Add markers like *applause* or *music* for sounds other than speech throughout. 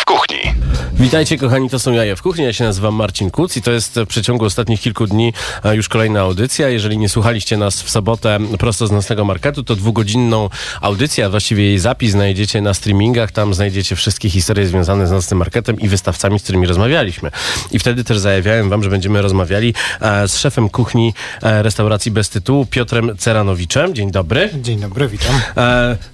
w kuchni. Witajcie kochani, to są Jaja w Kuchni, ja się nazywam Marcin Kuc i to jest w przeciągu ostatnich kilku dni e, już kolejna audycja. Jeżeli nie słuchaliście nas w sobotę prosto z nocnego marketu, to dwugodzinną audycję, a właściwie jej zapis znajdziecie na streamingach, tam znajdziecie wszystkie historie związane z nocnym marketem i wystawcami, z którymi rozmawialiśmy. I wtedy też zajawiałem wam, że będziemy rozmawiali e, z szefem kuchni e, restauracji bez tytułu, Piotrem Ceranowiczem. Dzień dobry. Dzień dobry, witam.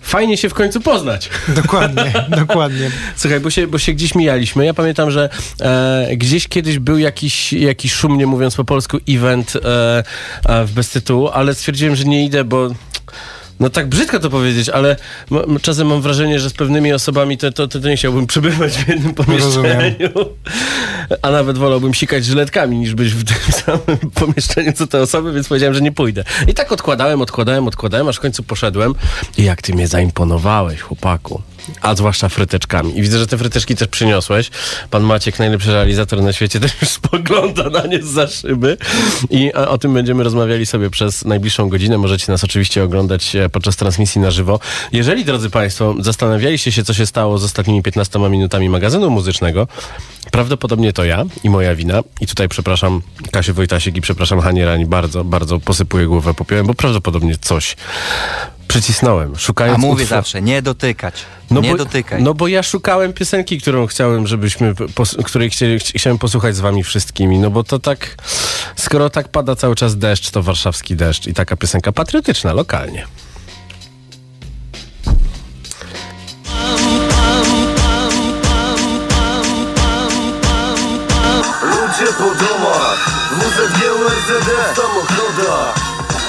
Fajnie się w końcu poznać. Dokładnie, *laughs* dokładnie. Słuchaj, bo się, bo się gdzieś mijaliśmy. Ja pamiętam, że e, gdzieś kiedyś był jakiś, jakiś szumnie mówiąc po polsku event e, e, w bez tytułu, ale stwierdziłem, że nie idę, bo no tak brzydko to powiedzieć, ale czasem mam wrażenie, że z pewnymi osobami to, to, to, to nie chciałbym przebywać w jednym pomieszczeniu. A nawet wolałbym sikać żyletkami, niż być w tym *laughs* samym pomieszczeniu co te osoby, więc powiedziałem, że nie pójdę. I tak odkładałem, odkładałem, odkładałem, aż w końcu poszedłem. I jak ty mnie zaimponowałeś, chłopaku. A zwłaszcza fryteczkami. I widzę, że te fryteczki też przyniosłeś. Pan Maciek, najlepszy realizator na świecie, *laughs* też już spogląda na nie za szyby. I e, o tym będziemy rozmawiali sobie przez najbliższą godzinę. Możecie nas oczywiście oglądać e, podczas transmisji na żywo. Jeżeli, drodzy Państwo, zastanawialiście się, co się stało z ostatnimi 15 minutami magazynu muzycznego, prawdopodobnie to ja i moja wina. I tutaj przepraszam Kasię Wojtasiek i przepraszam Hanie Rani bardzo, bardzo posypuję głowę popiołem, bo prawdopodobnie coś przycisnąłem, szukając A mówię zawsze, nie dotykać. no nie bo, dotykaj. No bo ja szukałem piosenki, którą chciałem, żebyśmy, pos, której chcieli, chciałem posłuchać z wami wszystkimi, no bo to tak, skoro tak pada cały czas deszcz, to warszawski deszcz i taka piosenka patriotyczna, lokalnie. Ludzie po domach, WZG, URZD w samochodach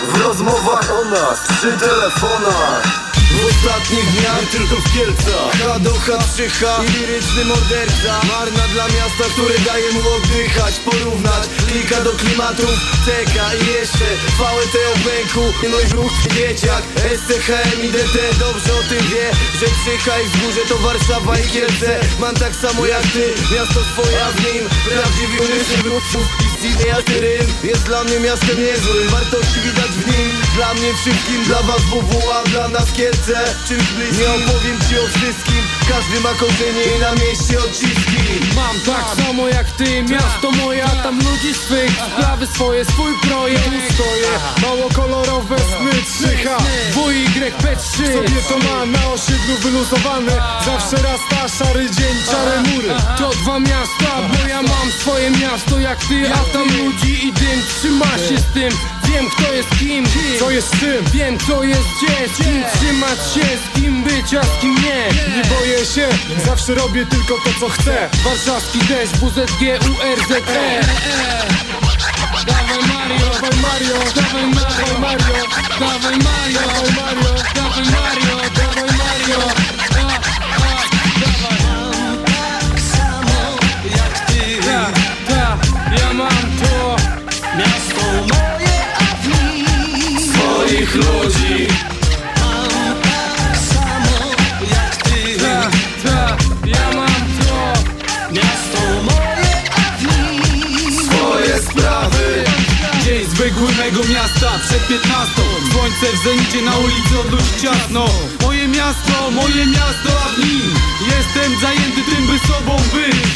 W rozmowach o nas, przy telefonach w ostatnich dniach nie tylko w Kielcach. H2H, 3H i liryczny morderca. Marna dla miasta, które daje mu oddychać Porównać. Klika do klimatów TK i jeszcze. VT o bęku No i ruch dzieciak. SCHM i DT Dobrze o tym wie, że Krzycha i wzgórze to Warszawa i Kielce. Mam tak samo jak ty, miasto swoje, a w nim Prawdziwy unyczny wróców Istnieje rym jest dla mnie miastem niezłym. Wartości widać w nim, dla mnie wszystkim Dla was WWA, dla nas Kielce Czymś bliskim, nie opowiem ci o wszystkim Każdy ma korzenie i na mieście odciski. Mam tak samo jak ty, miasto moje, a tam ludzi swych. Sprawy swoje, swój projekt. Tu stoję, mało kolorowe sny 3H WYP3 Sobie to ma na osiedlu wyluzowane. Zawsze raz szary dzień, czarne mury. To dwa miasta, bo ja mam swoje miasto jak ty A tam ludzi i dym, trzyma się z tym. Wiem kto jest kim, co jest czym Wiem co jest gdzie, z kim trzymać się Z kim być, a z kim nie. Nie boję się, zawsze robię tylko to co chcę. Warszawski deszcz, WZG, URZE Dawaj Mario, dawaj Mario, dawaj Mario, dawaj Mario, dawaj Mario, dawaj Mario, dawaj Mario, a, a, dawaj. Ta, ta, ja mam to. Miasto moje, a w nim swoich ludzi. 15 Słońce w zenicie na ulicy od ludzi ciasno. Moje miasto, moje miasto, a w nim Jestem zajęty tym, by sobą być.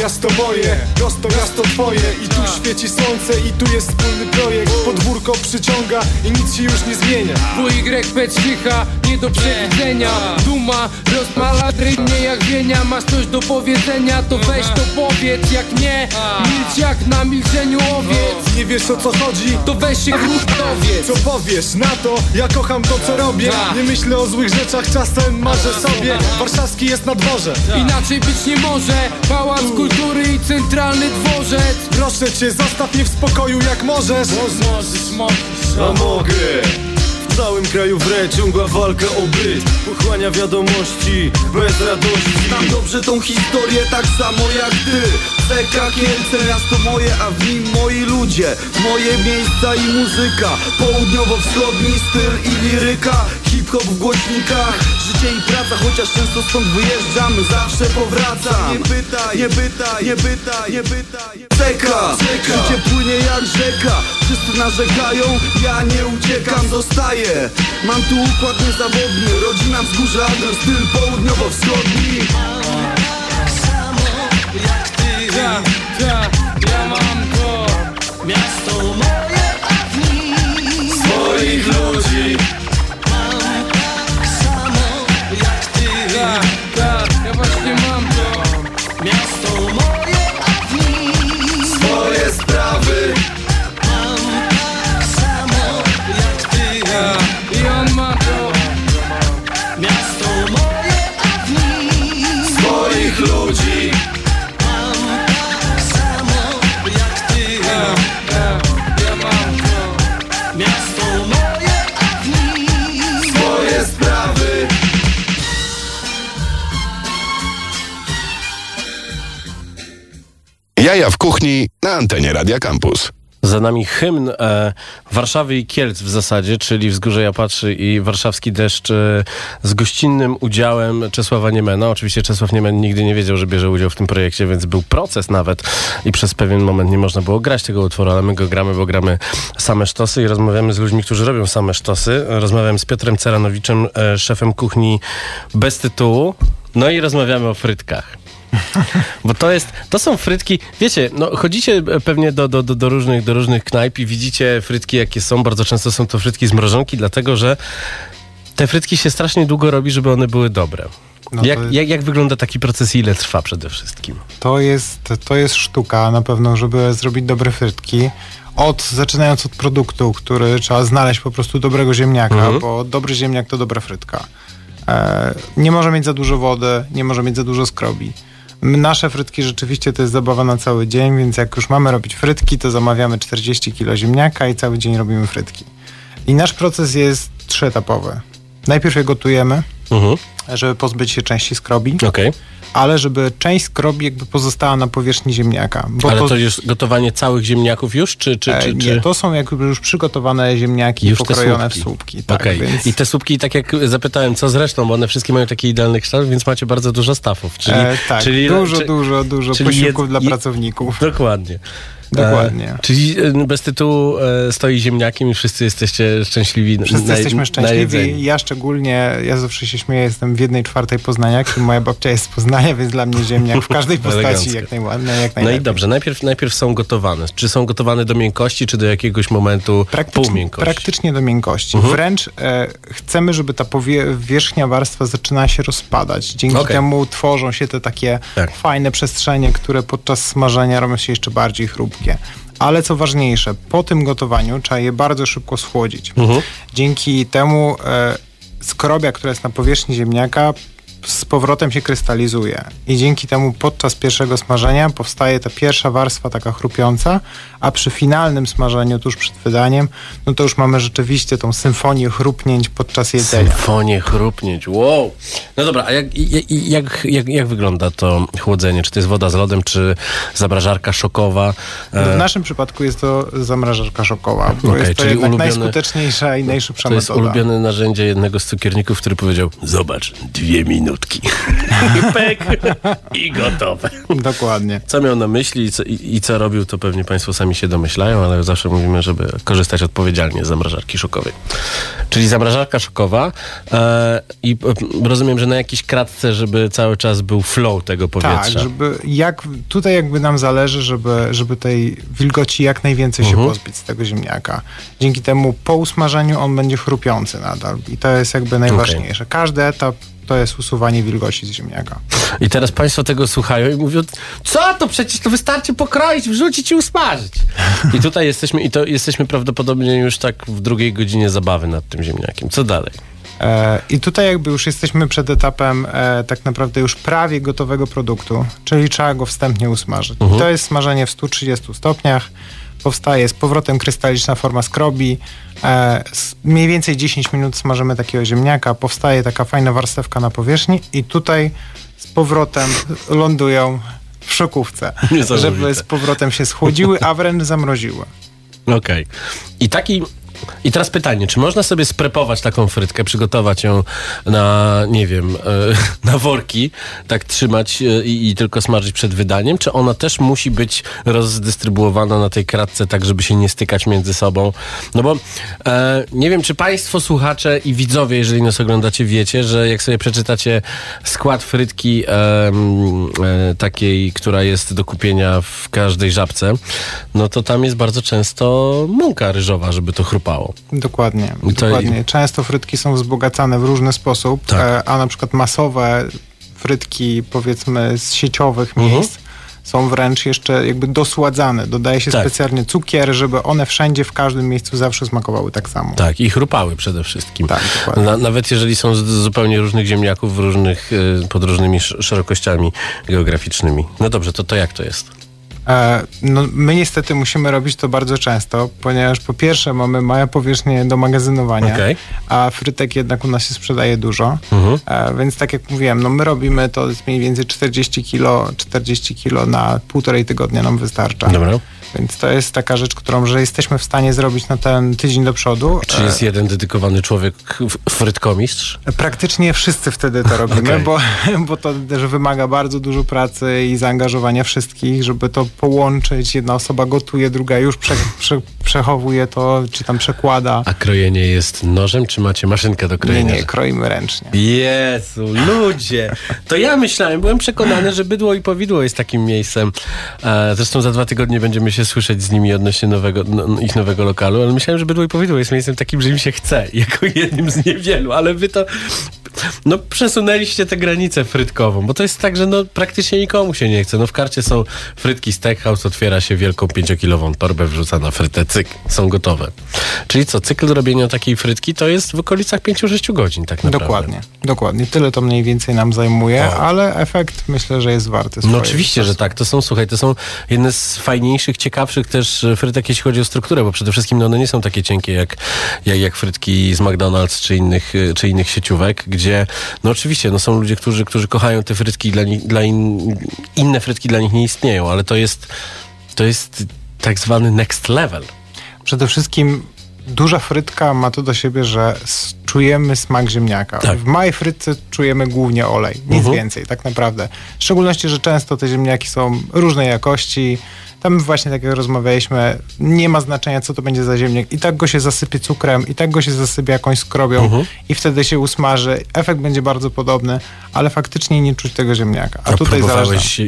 Miasto moje, prosto miasto twoje. I tu świeci słońce i tu jest wspólny projekt. Podwórko przyciąga i nic się już nie zmienia. WYP cicha, nie do przewidzenia. Duma rozmala rybnie jak wienia. Masz coś do powiedzenia, to weź to powiedz. Jak nie, milcz jak na milczeniu owiec. Nie wiesz o co chodzi? To weź się dowiedz Co powiesz na to? Ja kocham to co robię. Nie myślę o złych rzeczach, czasem marzę sobie. Warszawski jest na dworze. Inaczej być nie może. Pałac kultury i centralny dworzec. Proszę cię, zostaw mnie w spokoju jak możesz. Możesz, możesz A mogę. W całym kraju wre ciągła walka o byt. Pochłania wiadomości bez radości. Znam dobrze tą historię tak samo jak ty. CK Kielce, miasto moje, a w nim moi ludzie. Moje miejsca i muzyka. Południowo-wschodni styl i liryka Hip-hop w głośnikach, życie i praca Chociaż często stąd wyjeżdżam, zawsze powracam. Nie pytaj, nie pytaj, nie pytaj, nie pytaj Czeka, życie płynie jak rzeka. Wszyscy narzekają, ja nie uciekam, zostaję. Mam tu układ niezawodny, rodzina wzgórza Adres, styl południowo-wschodni. Tak samo jak ty Ja, ja, ja mam miasto moje, ludzi. Kuchni na antenie Radia Campus. Za nami hymn e, Warszawy i Kielc w zasadzie, czyli Wzgórze Japatrzy i Warszawski Deszcz e, z gościnnym udziałem Czesława Niemena. Oczywiście Czesław Niemen nigdy nie wiedział, że bierze udział w tym projekcie, więc był proces nawet i przez pewien moment nie można było grać tego utworu, ale my go gramy, bo gramy same sztosy i rozmawiamy z ludźmi, którzy robią same sztosy. Rozmawiam z Piotrem Ceranowiczem, e, szefem kuchni bez tytułu. No i rozmawiamy o frytkach. *laughs* Bo to jest, to są frytki, wiecie, no chodzicie pewnie do, do, do, różnych, do różnych knajp i widzicie frytki jakie są, bardzo często są to frytki z mrożonki, dlatego że te frytki się strasznie długo robi, żeby one były dobre. No jak, to- jak, jak wygląda taki proces i ile trwa przede wszystkim? To jest, to jest sztuka na pewno, żeby zrobić dobre frytki. Od, zaczynając od produktu, który trzeba znaleźć po prostu dobrego ziemniaka, Mhm. bo dobry ziemniak to dobra frytka. E, nie może mieć za dużo wody, nie może mieć za dużo skrobi. Nasze frytki rzeczywiście to jest zabawa na cały dzień, więc jak już mamy robić frytki, to zamawiamy 40 kg ziemniaka i cały dzień robimy frytki. I nasz proces jest trzyetapowy. Najpierw je gotujemy, Mhm. żeby pozbyć się części skrobi, Okej, ale żeby część skrobi jakby pozostała na powierzchni ziemniaka. Ale to jest gotowanie całych ziemniaków już, czy... czy, e, czy, nie, czy... to są jakby już przygotowane ziemniaki Już pokrojone słupki. w słupki. Tak, Okej. więc, I te słupki, tak jak zapytałem, co zresztą, bo one wszystkie mają taki idealny kształt, więc macie bardzo dużo stafów. Czyli, e, tak, czyli, dużo, czy- dużo, dużo czyli posiłków jed- dla pracowników. Dokładnie. Dokładnie. E, czyli e, bez tytułu e, stoi ziemniakiem i wszyscy jesteście szczęśliwi. Wszyscy na, jesteśmy Na szczęśliwi. Ja szczególnie, ja zawsze się śmieję, jestem w jednej czwartej Poznaniak i moja babcia jest z Poznania, więc dla mnie ziemniak w każdej *laughs* postaci jak, najładniej, jak No najlepiej. i dobrze, najpierw, najpierw są gotowane. Czy są gotowane do miękkości, czy do jakiegoś momentu Praktycznie, półmiękkości? praktycznie do miękkości. Mhm. Wręcz e, chcemy, żeby ta powie- wierzchnia warstwa zaczynała się rozpadać. Dzięki Okej. temu tworzą się te takie Tak. fajne przestrzenie, które podczas smażenia robią się jeszcze bardziej chrupkie. Ale co ważniejsze, po tym gotowaniu trzeba je bardzo szybko schłodzić. Mhm. Dzięki temu e, skrobia, która jest na powierzchni ziemniaka, z powrotem się krystalizuje. I dzięki temu podczas pierwszego smażenia powstaje ta pierwsza warstwa taka chrupiąca, a przy finalnym smażeniu, tuż przed wydaniem, no to już mamy rzeczywiście tą symfonię chrupnięć podczas jedzenia. Symfonię chrupnięć, wow. No dobra, a jak, jak, jak, jak, wygląda to chłodzenie? Czy to jest woda z lodem, czy zamrażarka szokowa? E, W naszym przypadku jest to zamrażarka szokowa, bo Okej, jest to czyli jednak ulubione- najskuteczniejsza i najszybsza to jest metoda. ulubione narzędzie jednego z cukierników, który powiedział, zobacz, dwie minutki. I *laughs* pek, i gotowe. Dokładnie. Co miał na myśli i co, i, i co robił, to pewnie Państwo sami się domyślają, ale zawsze mówimy, żeby korzystać odpowiedzialnie z zamrażarki szokowej. Czyli zamrażarka szokowa e, i e, rozumiem, że na jakiejś kratce, żeby cały czas był flow tego powietrza. Tak, żeby jak, tutaj jakby nam zależy, żeby, żeby tej wilgoci jak najwięcej Mhm. się pozbyć z tego ziemniaka. Dzięki temu po usmażeniu on będzie chrupiący nadal i to jest jakby najważniejsze. Każdy etap to jest usuwanie wilgoci z ziemniaka. I teraz Państwo tego słuchają i mówią, co to przecież to wystarczy pokroić, wrzucić i usmażyć. I tutaj jesteśmy, i to jesteśmy prawdopodobnie już tak w drugiej godzinie zabawy nad tym ziemniakiem. Co dalej? E, I tutaj jakby już jesteśmy przed etapem e, tak naprawdę już prawie gotowego produktu, czyli trzeba go wstępnie usmażyć. I to jest smażenie w 130 stopniach. Powstaje z powrotem krystaliczna forma skrobi. E, mniej więcej 10 minut smażymy takiego ziemniaka. Powstaje taka fajna warstewka na powierzchni i tutaj z powrotem lądują w szokówce, żeby z powrotem się schłodziły, a wręcz zamroziły. Okej. I taki. I teraz pytanie, czy można sobie sprepować taką frytkę, przygotować ją na, nie wiem, e, *laughs* na worki, tak trzymać e, i, i tylko smażyć przed wydaniem, czy ona też musi być rozdystrybuowana na tej kratce, tak żeby się nie stykać między sobą? No bo e, nie wiem, czy państwo słuchacze i widzowie, jeżeli nas oglądacie, wiecie, że jak sobie przeczytacie skład frytki em, e, takiej, która jest do kupienia w każdej żabce, no to tam jest bardzo często mąka ryżowa, żeby to chrupało. Dokładnie, I dokładnie. Często frytki są wzbogacane w różny sposób, Tak. e, a na przykład masowe frytki powiedzmy z sieciowych Mhm. miejsc są wręcz jeszcze jakby dosładzane. Dodaje się Tak. specjalnie cukier, żeby one wszędzie, w każdym miejscu zawsze smakowały tak samo. Tak, i chrupały przede wszystkim. Tak. Na, nawet jeżeli są z zupełnie różnych ziemniaków, w różnych, e, pod różnymi sz- szerokościami geograficznymi. No dobrze, to, to jak to jest? E, no, my niestety musimy robić to bardzo często, ponieważ po pierwsze mamy małe powierzchnie do magazynowania, Okej. a frytek jednak u nas się sprzedaje dużo, Mhm. e, więc tak jak mówiłem, no my robimy to jest mniej więcej 40 kilo, 40 kilo na półtorej tygodnia nam wystarcza. Dobra. Więc to jest taka rzecz, którą, że jesteśmy w stanie zrobić na ten tydzień do przodu. Czy jest jeden dedykowany człowiek, frytkomistrz? Praktycznie wszyscy wtedy to robimy, Okej. bo, *laughs* bo to też wymaga bardzo dużo pracy i zaangażowania wszystkich, żeby to połączyć. Jedna osoba gotuje, druga już prze, prze, przechowuje to, czy tam przekłada. A krojenie jest nożem, czy macie maszynkę do Nie, krojenia? nie, kroimy ręcznie. Jezu, ludzie! To ja myślałem, byłem przekonany, że bydło i powidło jest takim miejscem. E, zresztą za dwa tygodnie będziemy się słyszeć z nimi odnośnie nowego, no, ich nowego lokalu, ale myślałem, że bydło i powidło jest miejscem takim, że im się chce, *laughs* jako jednym z niewielu, ale wy to no przesunęliście tę granicę frytkową, bo to jest tak, że no praktycznie nikomu się nie chce. No w karcie są frytki Steakhouse, otwiera się wielką pięciokilową torbę, wrzuca na frytę, cyk, są gotowe. Czyli co, cykl robienia takiej frytki to jest w okolicach 5-6 godzin tak naprawdę. Dokładnie, dokładnie. Tyle to mniej więcej nam zajmuje, O. ale efekt myślę, że jest warty No oczywiście, że tak. To są, słuchaj, to są jedne z fajniejszych, ciekawszych też e, frytek, jeśli chodzi o strukturę, bo przede wszystkim no, one nie są takie cienkie jak, jak, jak frytki z McDonald's czy innych, e, czy innych sieciówek, gdzie no oczywiście no, są ludzie, którzy, którzy kochają te frytki dla nich, dla in, inne frytki dla nich nie istnieją, ale to jest, to jest tak zwany next level. Przede wszystkim duża frytka ma to do siebie, że czujemy smak ziemniaka. Tak. W małej frytce czujemy głównie olej, nic Mhm. więcej tak naprawdę. W szczególności, że często te ziemniaki są różnej jakości. Tam właśnie, tak jak rozmawialiśmy, nie ma znaczenia, co to będzie za ziemniak. I tak go się zasypie cukrem, i tak go się zasypie jakąś skrobią Mhm. i wtedy się usmaży. Efekt będzie bardzo podobny, ale faktycznie nie czuć tego ziemniaka. A, A tutaj próbowałeś,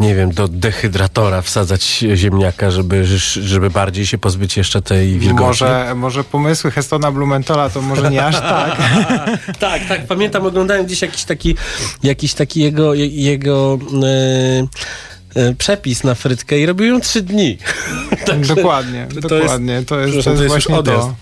nie wiem, do dehydratora wsadzać ziemniaka, żeby, żeby bardziej się pozbyć jeszcze tej wilgoci? Może, może pomysły Hestona Blumentola to może nie aż tak. *laughs* tak, tak, pamiętam, oglądałem gdzieś jakiś taki, jakiś taki jego, je- jego e, przepis na frytkę i robił ją trzy dni. *laughs* Także dokładnie, to jest- dokładnie. To jest, to jest, to jest właśnie to.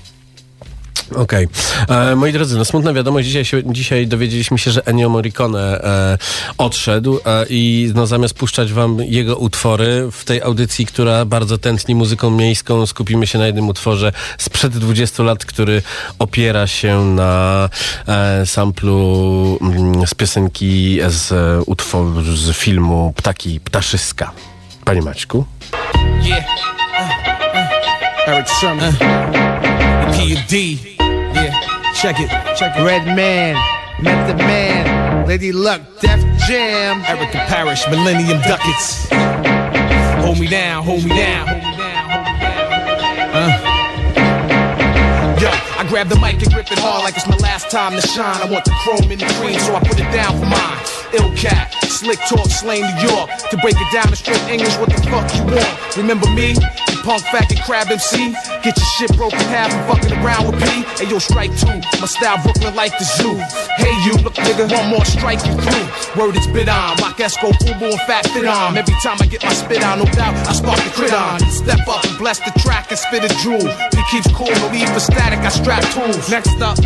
Okej. E, Moi drodzy, no smutna wiadomość. Dzisiaj, się, dzisiaj dowiedzieliśmy się, że Ennio Morricone e, odszedł e, i no, zamiast puszczać wam jego utwory w tej audycji, która bardzo tętni muzyką miejską, skupimy się na jednym utworze sprzed 20 lat, który opiera się na e, samplu mm, z piosenki z utworu z filmu Ptaki Ptaszyska. Panie Maćku? Yeah. Uh, uh, Eric Sherman. PUD. Check it. Check it. Red Man, Method Man, Lady Luck, Def Jam. Erica Parrish, Millennium Ducats. Hold me down, hold me down. Uh. I grab the mic and grip it hard like it's my last time to shine. I want the chrome in the cream, so I put it down for mine. Ill cat, slick talk, slain New York. To break it down in straight English, what the fuck you want? Remember me? The punk faggot crab MC? Get your shit broken half and fucking around with P. Hey yo, strike two. My style Brooklyn like the zoo. Hey you, look nigga, one more strike you through. Word it's bit on. Rock Esco, Fubu, and Fat Fit on. Every time I get my spit on, no doubt, I spark the crit on. Step up and bless the track and spit a jewel. He keeps cool, no need for static, I strap tools. Next up,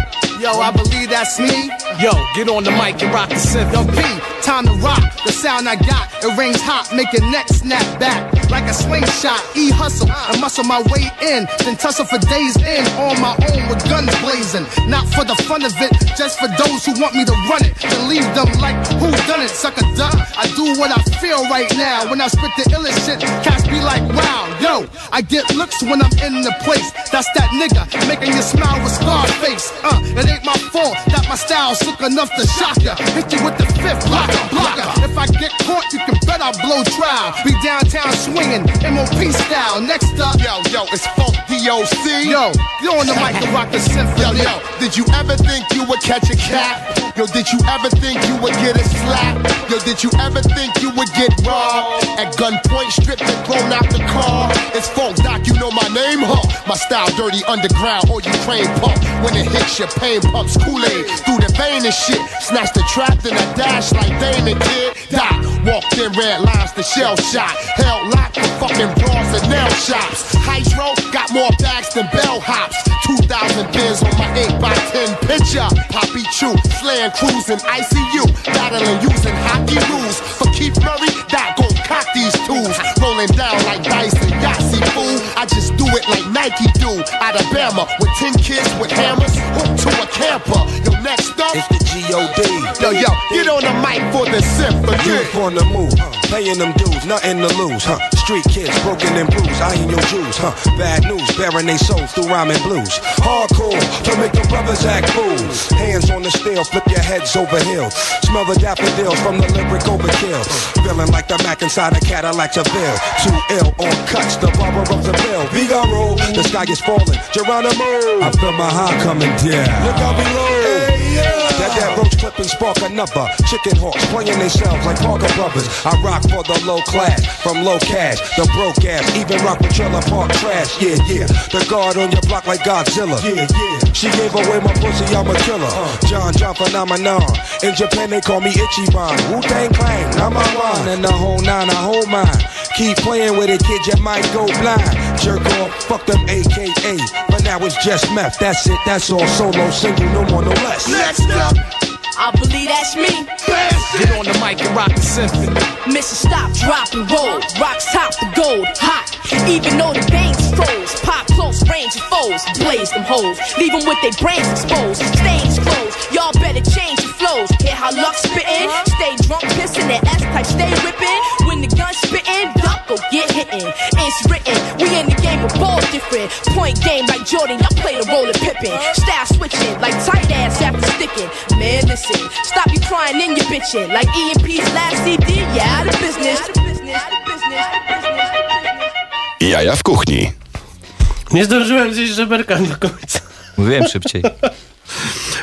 Yo, I believe that's me. Yo, get on the mic and rock the synth. Yo, P, time to rock. The sound I got, it rings hot, make your neck snap back like a slingshot. E hustle and muscle my way in, then tussle for days in on my own with guns blazing. Not for the fun of it, just for those who want me to run it. To leave them like who done it, sucker duck. I do what I feel right now. When I spit the illest shit, cats be like, wow, yo. I get looks when I'm in the place. That's that nigga making you smile with scar face. Uh, it ain't my fault that my style's sick enough to shock ya. Hit you with the fifth blocker, blocker. If I get caught, you can bet I'll blow trial. Be downtown swinging, MOP style. Next up, Yo, yo, it's Funk DOC. yo, you're on the mic to rock the Yo, yo, did you ever think you would catch a cat? Yo, did you ever think you would get a slap? Yo, did you ever think you would get robbed? At gunpoint, stripped and thrown out the car. It's Funk Doc, you know my name, huh? My style dirty underground or Ukraine pump. When it hits your pain pumps Kool-Aid through the vein and shit. Snatch the trap, then I dash like Damon did. Doc walked in red lines, the shell shot. Hell locked for fucking bras and nail shops. Hydro got more bags than bell hops. 2,000 bins on my 8x10 picture. Poppy Chew, Land cruising, ICU, battling, using hockey rules. For Keith Murray, that go cock these tools. Rolling down like dice and Yahtzee, fool. I just do it like Nike do. Out of Bama with 10 kids with hammers, hooked to a camper. Yo, up, It's the G.O.D. yo, yo, get on the mic for the symphony. Youth on the move, paying them dues, nothing to lose, huh? Street kids, broken and bruised, I ain't your Jews, huh? Bad news, bearing they souls through rhyming blues. Hardcore, to make the brothers act fools. Hands on the steel, flip your heads over hill. Smell the daffodils from the lyric overkill. Feeling like the Mac inside a Cadillac Seville. Too ill on cuts, the barber of the bill. Figaro, the sky is falling. Geronimo, I feel my heart coming down. Look out below. That that roach clip and spark another. Chicken hawks playing themselves like Parker Brothers. I rock for the low class, from low cash, the broke ass, even rock with trailer park trash. Yeah, yeah. The guard on your block like Godzilla. Yeah, yeah. She gave away my pussy, I'm a killer. Uh. John John phenomenon. In Japan they call me Ichiban. Wu Tang Clan, number one. And the whole nine, I hold mine. Keep playing with it, kid, you might go blind. Jerk off, fuck them AKA. But now it's just meth. That's it, that's all. Solo, single, no more, no less. Next up, I believe that's me. Get on the mic and rock the symphony. Mission stop, drop and roll. Rocks top the gold, hot. Even though the veins froze, pop close range of foes, blaze them hoes. Leave them with their brains exposed, stains closed. Y'all better change Point game like Jordan, y'all play the role of Pippin. Style switching like tight ass after sticking. Man, listen, stop you crying in your bitchin'. Like EMP's last CD, yeah. Out of business. Jaja w kuchni. Nie zdążyłem zjeść żeberka do końca. Mówiłem szybciej.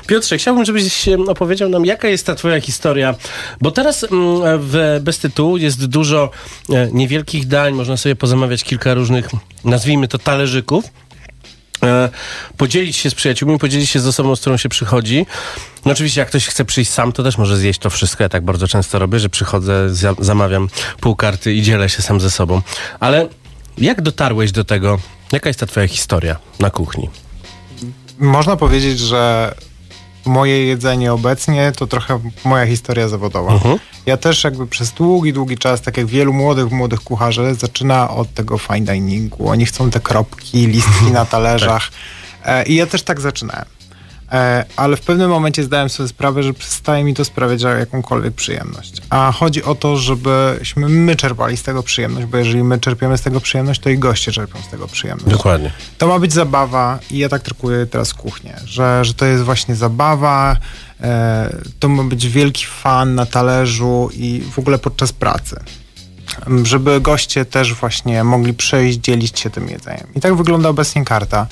Piotrze, chciałbym, żebyś opowiedział nam, jaka jest ta twoja historia, bo teraz mm, w Bez Tytułu jest dużo e, niewielkich dań, można sobie pozamawiać kilka różnych, nazwijmy to talerzyków, e, podzielić się z przyjaciółmi, podzielić się z osobą, z którą się przychodzi. No oczywiście, jak ktoś chce przyjść sam, to też może zjeść to wszystko. Ja tak bardzo często robię, że przychodzę, za- zamawiam pół karty i dzielę się sam ze sobą. Ale jak dotarłeś do tego? Jaka jest ta twoja historia na kuchni? Można powiedzieć, że moje jedzenie obecnie to trochę moja historia zawodowa. Mhm. Ja też jakby przez długi, długi czas, tak jak wielu młodych, młodych kucharzy, zaczyna od tego fine diningu. Oni chcą te kropki, listki na talerzach. E, I ja też tak zaczynałem. E, ale w pewnym momencie zdałem sobie sprawę, że przestaje mi to sprawiać jakąkolwiek przyjemność. A chodzi o to, żebyśmy my czerpali z tego przyjemność, bo jeżeli my czerpiemy z tego przyjemność, to i goście czerpią z tego przyjemność. Dokładnie. To ma być zabawa i ja tak traktuję teraz kuchnię, że, że to jest właśnie zabawa, e, to ma być wielki fan na talerzu i w ogóle podczas pracy. Żeby goście też właśnie mogli przyjść, dzielić się tym jedzeniem. I tak wygląda obecnie karta,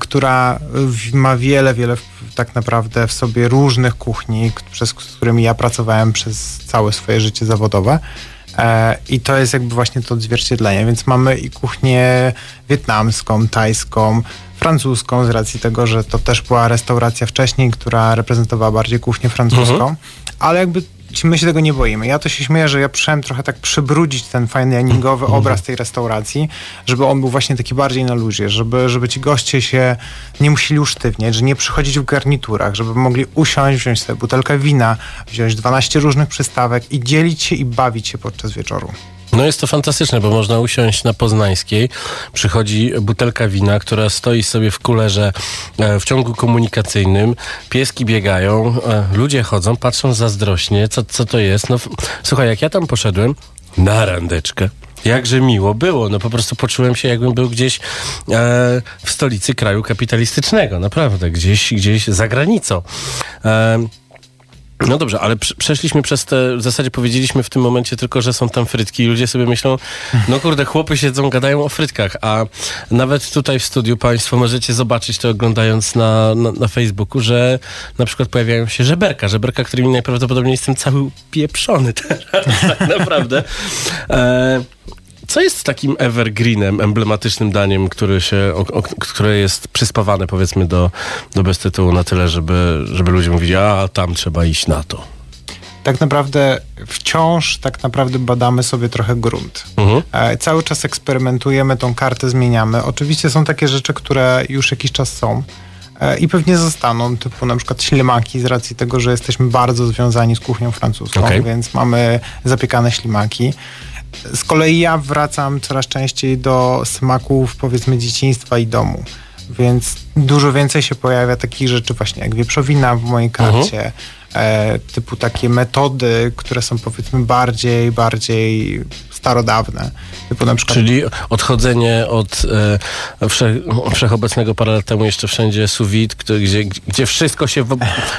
która w- ma wiele, wiele tak naprawdę w sobie różnych kuchni, przez z którymi ja pracowałem przez całe swoje życie zawodowe. E, I to jest jakby właśnie to odzwierciedlenie. Więc mamy i kuchnię wietnamską, tajską, francuską, z racji tego, że to też była restauracja wcześniej, która reprezentowała bardziej kuchnię francuską, ale jakby my się tego nie boimy. Ja to się śmieję, że ja przyszedłem trochę tak przybrudzić ten fajny diningowy obraz tej restauracji, żeby on był właśnie taki bardziej na luzie, żeby, żeby ci goście się nie musieli usztywniać, że nie przychodzić w garniturach, żeby mogli usiąść, wziąć sobie butelkę wina, wziąć 12 różnych przystawek i dzielić się i bawić się podczas wieczoru. No jest to fantastyczne, bo można usiąść na Poznańskiej, przychodzi butelka wina, która stoi sobie w kulerze e, w ciągu komunikacyjnym, pieski biegają, e, ludzie chodzą, patrzą zazdrośnie, co, co to jest. No, słuchaj, jak ja tam poszedłem na randeczkę, Jakże miło było, no po prostu poczułem się jakbym był gdzieś e, w stolicy kraju kapitalistycznego, naprawdę, gdzieś, gdzieś za granicą. E, no dobrze, ale prze- przeszliśmy przez te, w zasadzie powiedzieliśmy w tym momencie tylko, że są tam frytki i ludzie sobie myślą, no kurde, chłopy siedzą, gadają o frytkach, a nawet tutaj w studiu państwo możecie zobaczyć to oglądając na, na, na Facebooku, że na przykład pojawiają się żeberka, żeberka, którymi najprawdopodobniej jestem cały pieprzony *laughs* teraz, tak naprawdę. E, co jest takim evergreenem, emblematycznym daniem, który się, o, o, które jest przyspawane powiedzmy do, do bez tytułu na tyle, żeby, żeby ludzie mówili, a tam trzeba iść na to. tak naprawdę wciąż tak naprawdę badamy sobie trochę grunt. Mhm. E, Cały czas eksperymentujemy, tą kartę zmieniamy. Oczywiście są takie rzeczy, które już jakiś czas są e, i pewnie zostaną, typu na przykład ślimaki z racji tego, że jesteśmy bardzo związani z kuchnią francuską, Okej. więc mamy zapiekane ślimaki. Z kolei ja wracam coraz częściej do smaków powiedzmy dzieciństwa i domu. więc dużo więcej się pojawia takich rzeczy właśnie jak wieprzowina w mojej karcie, e, typu takie metody, które są powiedzmy bardziej, bardziej starodawne. Typu na przykład Czyli odchodzenie od e, wsze, wszechobecnego parę lat temu jeszcze wszędzie sous vide, gdzie, gdzie wszystko się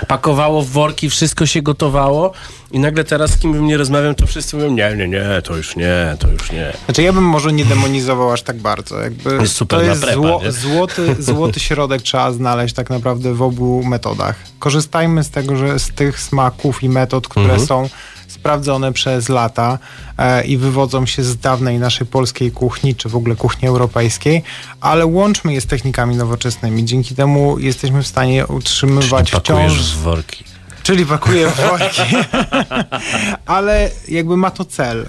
pakowało w worki, wszystko się gotowało i nagle teraz z kim bym nie rozmawiam, to wszyscy mówią nie, nie, nie, to już nie, to już nie. Znaczy ja bym może nie demonizował aż tak bardzo. Jakby Jest super to jest prepa, zło, *laughs* złoty, złoty środek trzeba znaleźć tak naprawdę w obu metodach. Korzystajmy z tego, że z tych smaków i metod, które Mhm. są sprawdzone przez lata e, i wywodzą się z dawnej naszej polskiej kuchni, czy w ogóle kuchni europejskiej, ale łączmy je z technikami nowoczesnymi. Dzięki temu jesteśmy w stanie utrzymywać wciąż... worki. Czyli pakuję w worki. *laughs* Ale jakby ma to cel.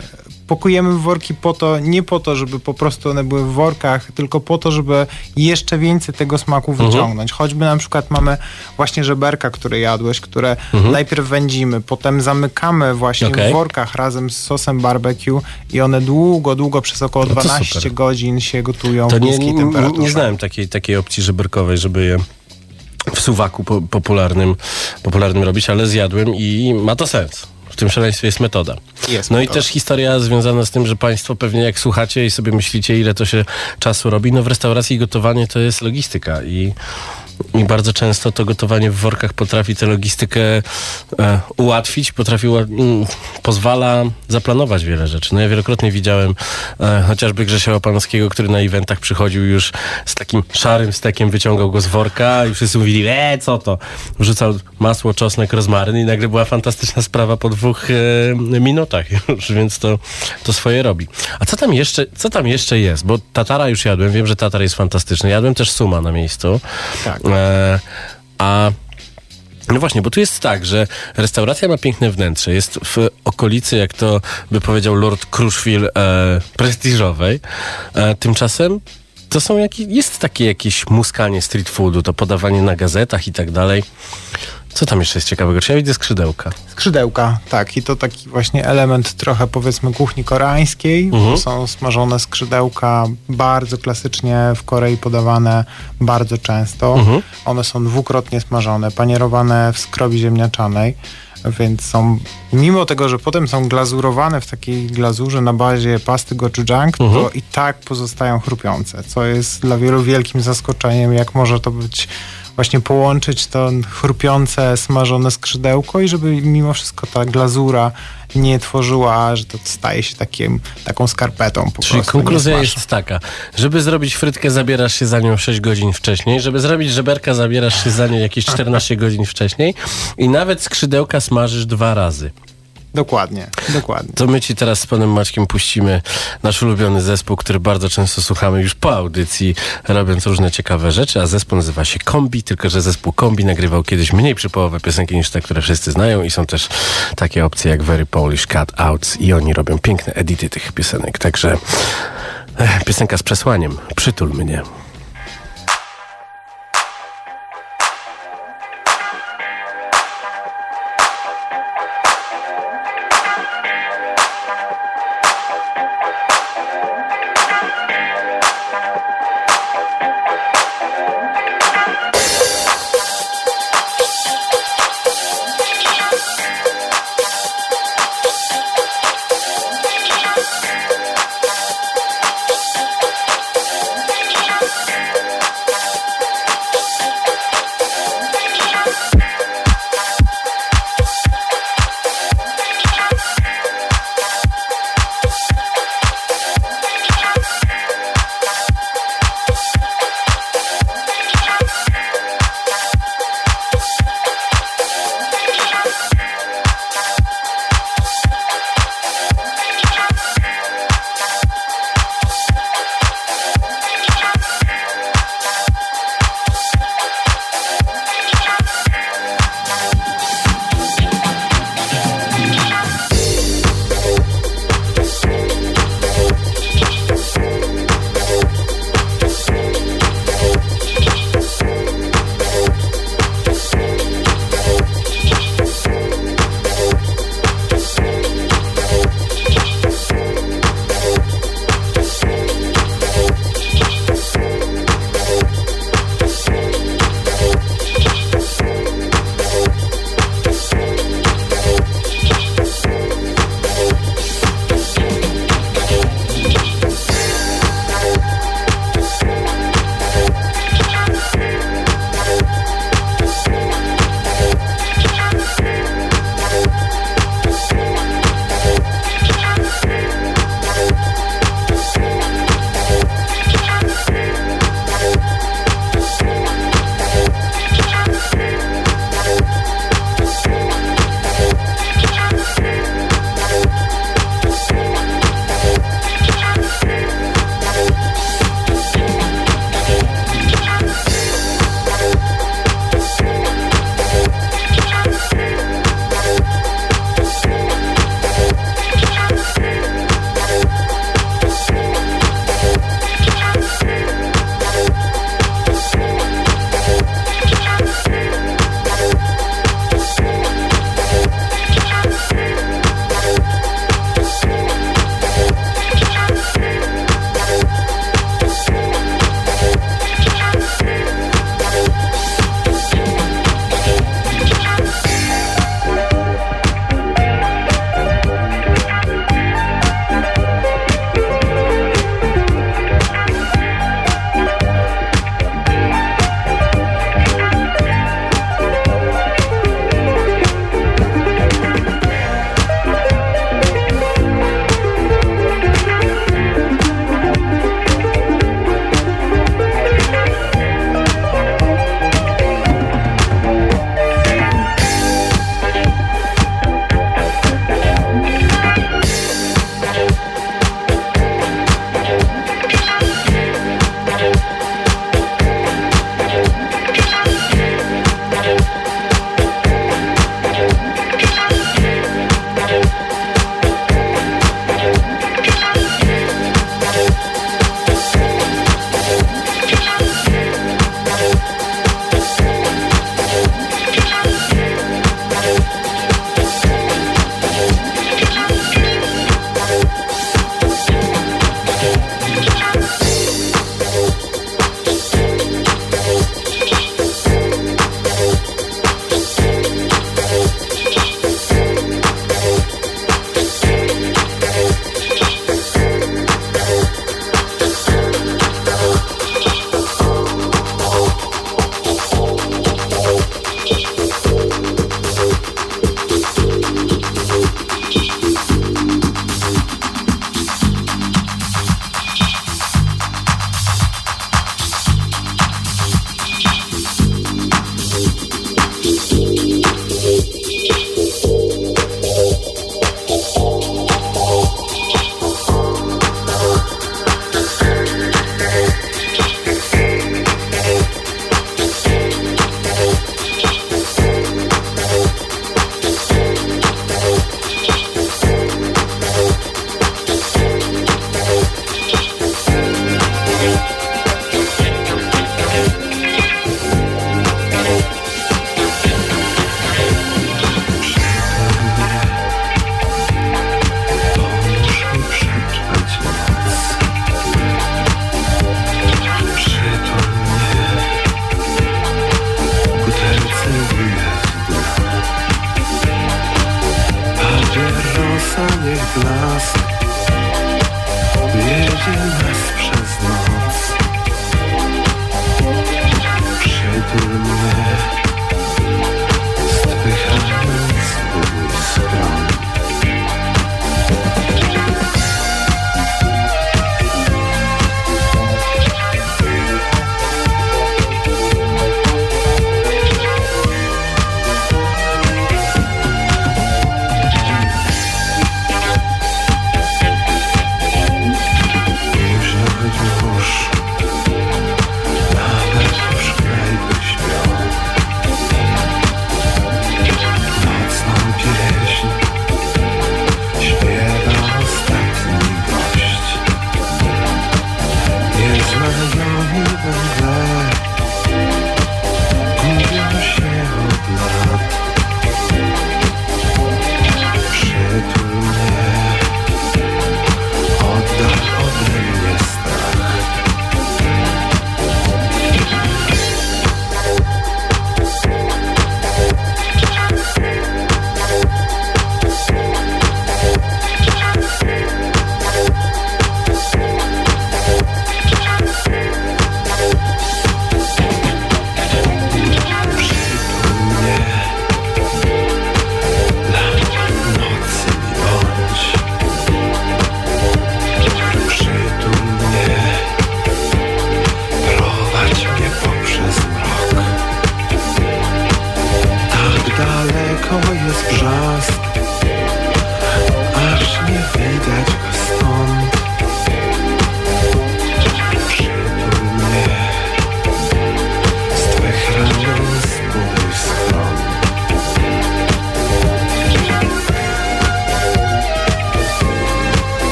Pakujemy worki po to, nie po to, żeby po prostu one były w workach, tylko po to, żeby jeszcze więcej tego smaku Mhm. wyciągnąć. Choćby na przykład mamy właśnie żeberka, które jadłeś, które Mhm. najpierw wędzimy, potem zamykamy właśnie Okej. w workach razem z sosem barbecue i one długo, długo przez około No to 12 super. godzin się gotują To w niskiej nie, temperaturze. nie znałem takiej, takiej opcji żeberkowej, żeby je w suwaku po, popularnym, popularnym robić, ale zjadłem i ma to sens. W tym szaleństwie jest metoda. Jest no i metoda. też historia związana z tym, że Państwo pewnie jak słuchacie i sobie myślicie, ile to się czasu robi, no w restauracji gotowanie to jest logistyka i, i bardzo często to gotowanie w workach potrafi tę logistykę e, ułatwić, potrafi, mm, pozwala zaplanować wiele rzeczy. No ja wielokrotnie widziałem e, chociażby Grzesia Łapanowskiego, który na eventach przychodził już z takim szarym stekiem, wyciągał go z worka i wszyscy mówili, e, co to? Wrzucał masło, czosnek, rozmaryn i nagle była fantastyczna sprawa po dwóch e, minutach już, *laughs* więc to, to swoje robi. A co tam jeszcze, co tam jeszcze jest? Bo tatara już jadłem, wiem, że tatar jest fantastyczny. Jadłem też suma na miejscu. Tak. A no właśnie, bo tu jest tak, że restauracja ma piękne wnętrze. Jest w okolicy, jak to by powiedział Lord Crushville, e, prestiżowej. E, tymczasem to są jakie, jest takie jakieś muskanie street foodu, to podawanie na gazetach i tak dalej. Co tam jeszcze jest ciekawego? Czy ja widzę skrzydełka? Skrzydełka, tak. I to taki właśnie element trochę powiedzmy kuchni koreańskiej. Mhm. Są smażone skrzydełka bardzo klasycznie w Korei podawane bardzo często. Mhm. One są dwukrotnie smażone, panierowane w skrobi ziemniaczanej. Więc są, mimo tego, że potem są glazurowane w takiej glazurze na bazie pasty gochujang, Mhm. to i tak pozostają chrupiące, co jest dla wielu wielkim zaskoczeniem, jak może to być właśnie połączyć to chrupiące, smażone skrzydełko i żeby mimo wszystko ta glazura nie tworzyła, że to staje się takim, taką skarpetą po Czyli prostu. konkluzja jest taka, żeby zrobić frytkę zabierasz się za nią 6 godzin wcześniej, żeby zrobić żeberka zabierasz się za nią jakieś 14 godzin wcześniej i nawet skrzydełka smażysz dwa razy. Dokładnie, dokładnie. To my ci teraz z panem Maćkiem puścimy nasz ulubiony zespół, który bardzo często słuchamy już po audycji, robiąc różne ciekawe rzeczy, a zespół nazywa się Kombi, tylko że zespół Kombi nagrywał kiedyś mniej przypołowe piosenki niż te, które wszyscy znają i są też takie opcje jak Very Polish Cut Outs i oni robią piękne edity tych piosenek, także eh, piosenka z przesłaniem, przytul mnie.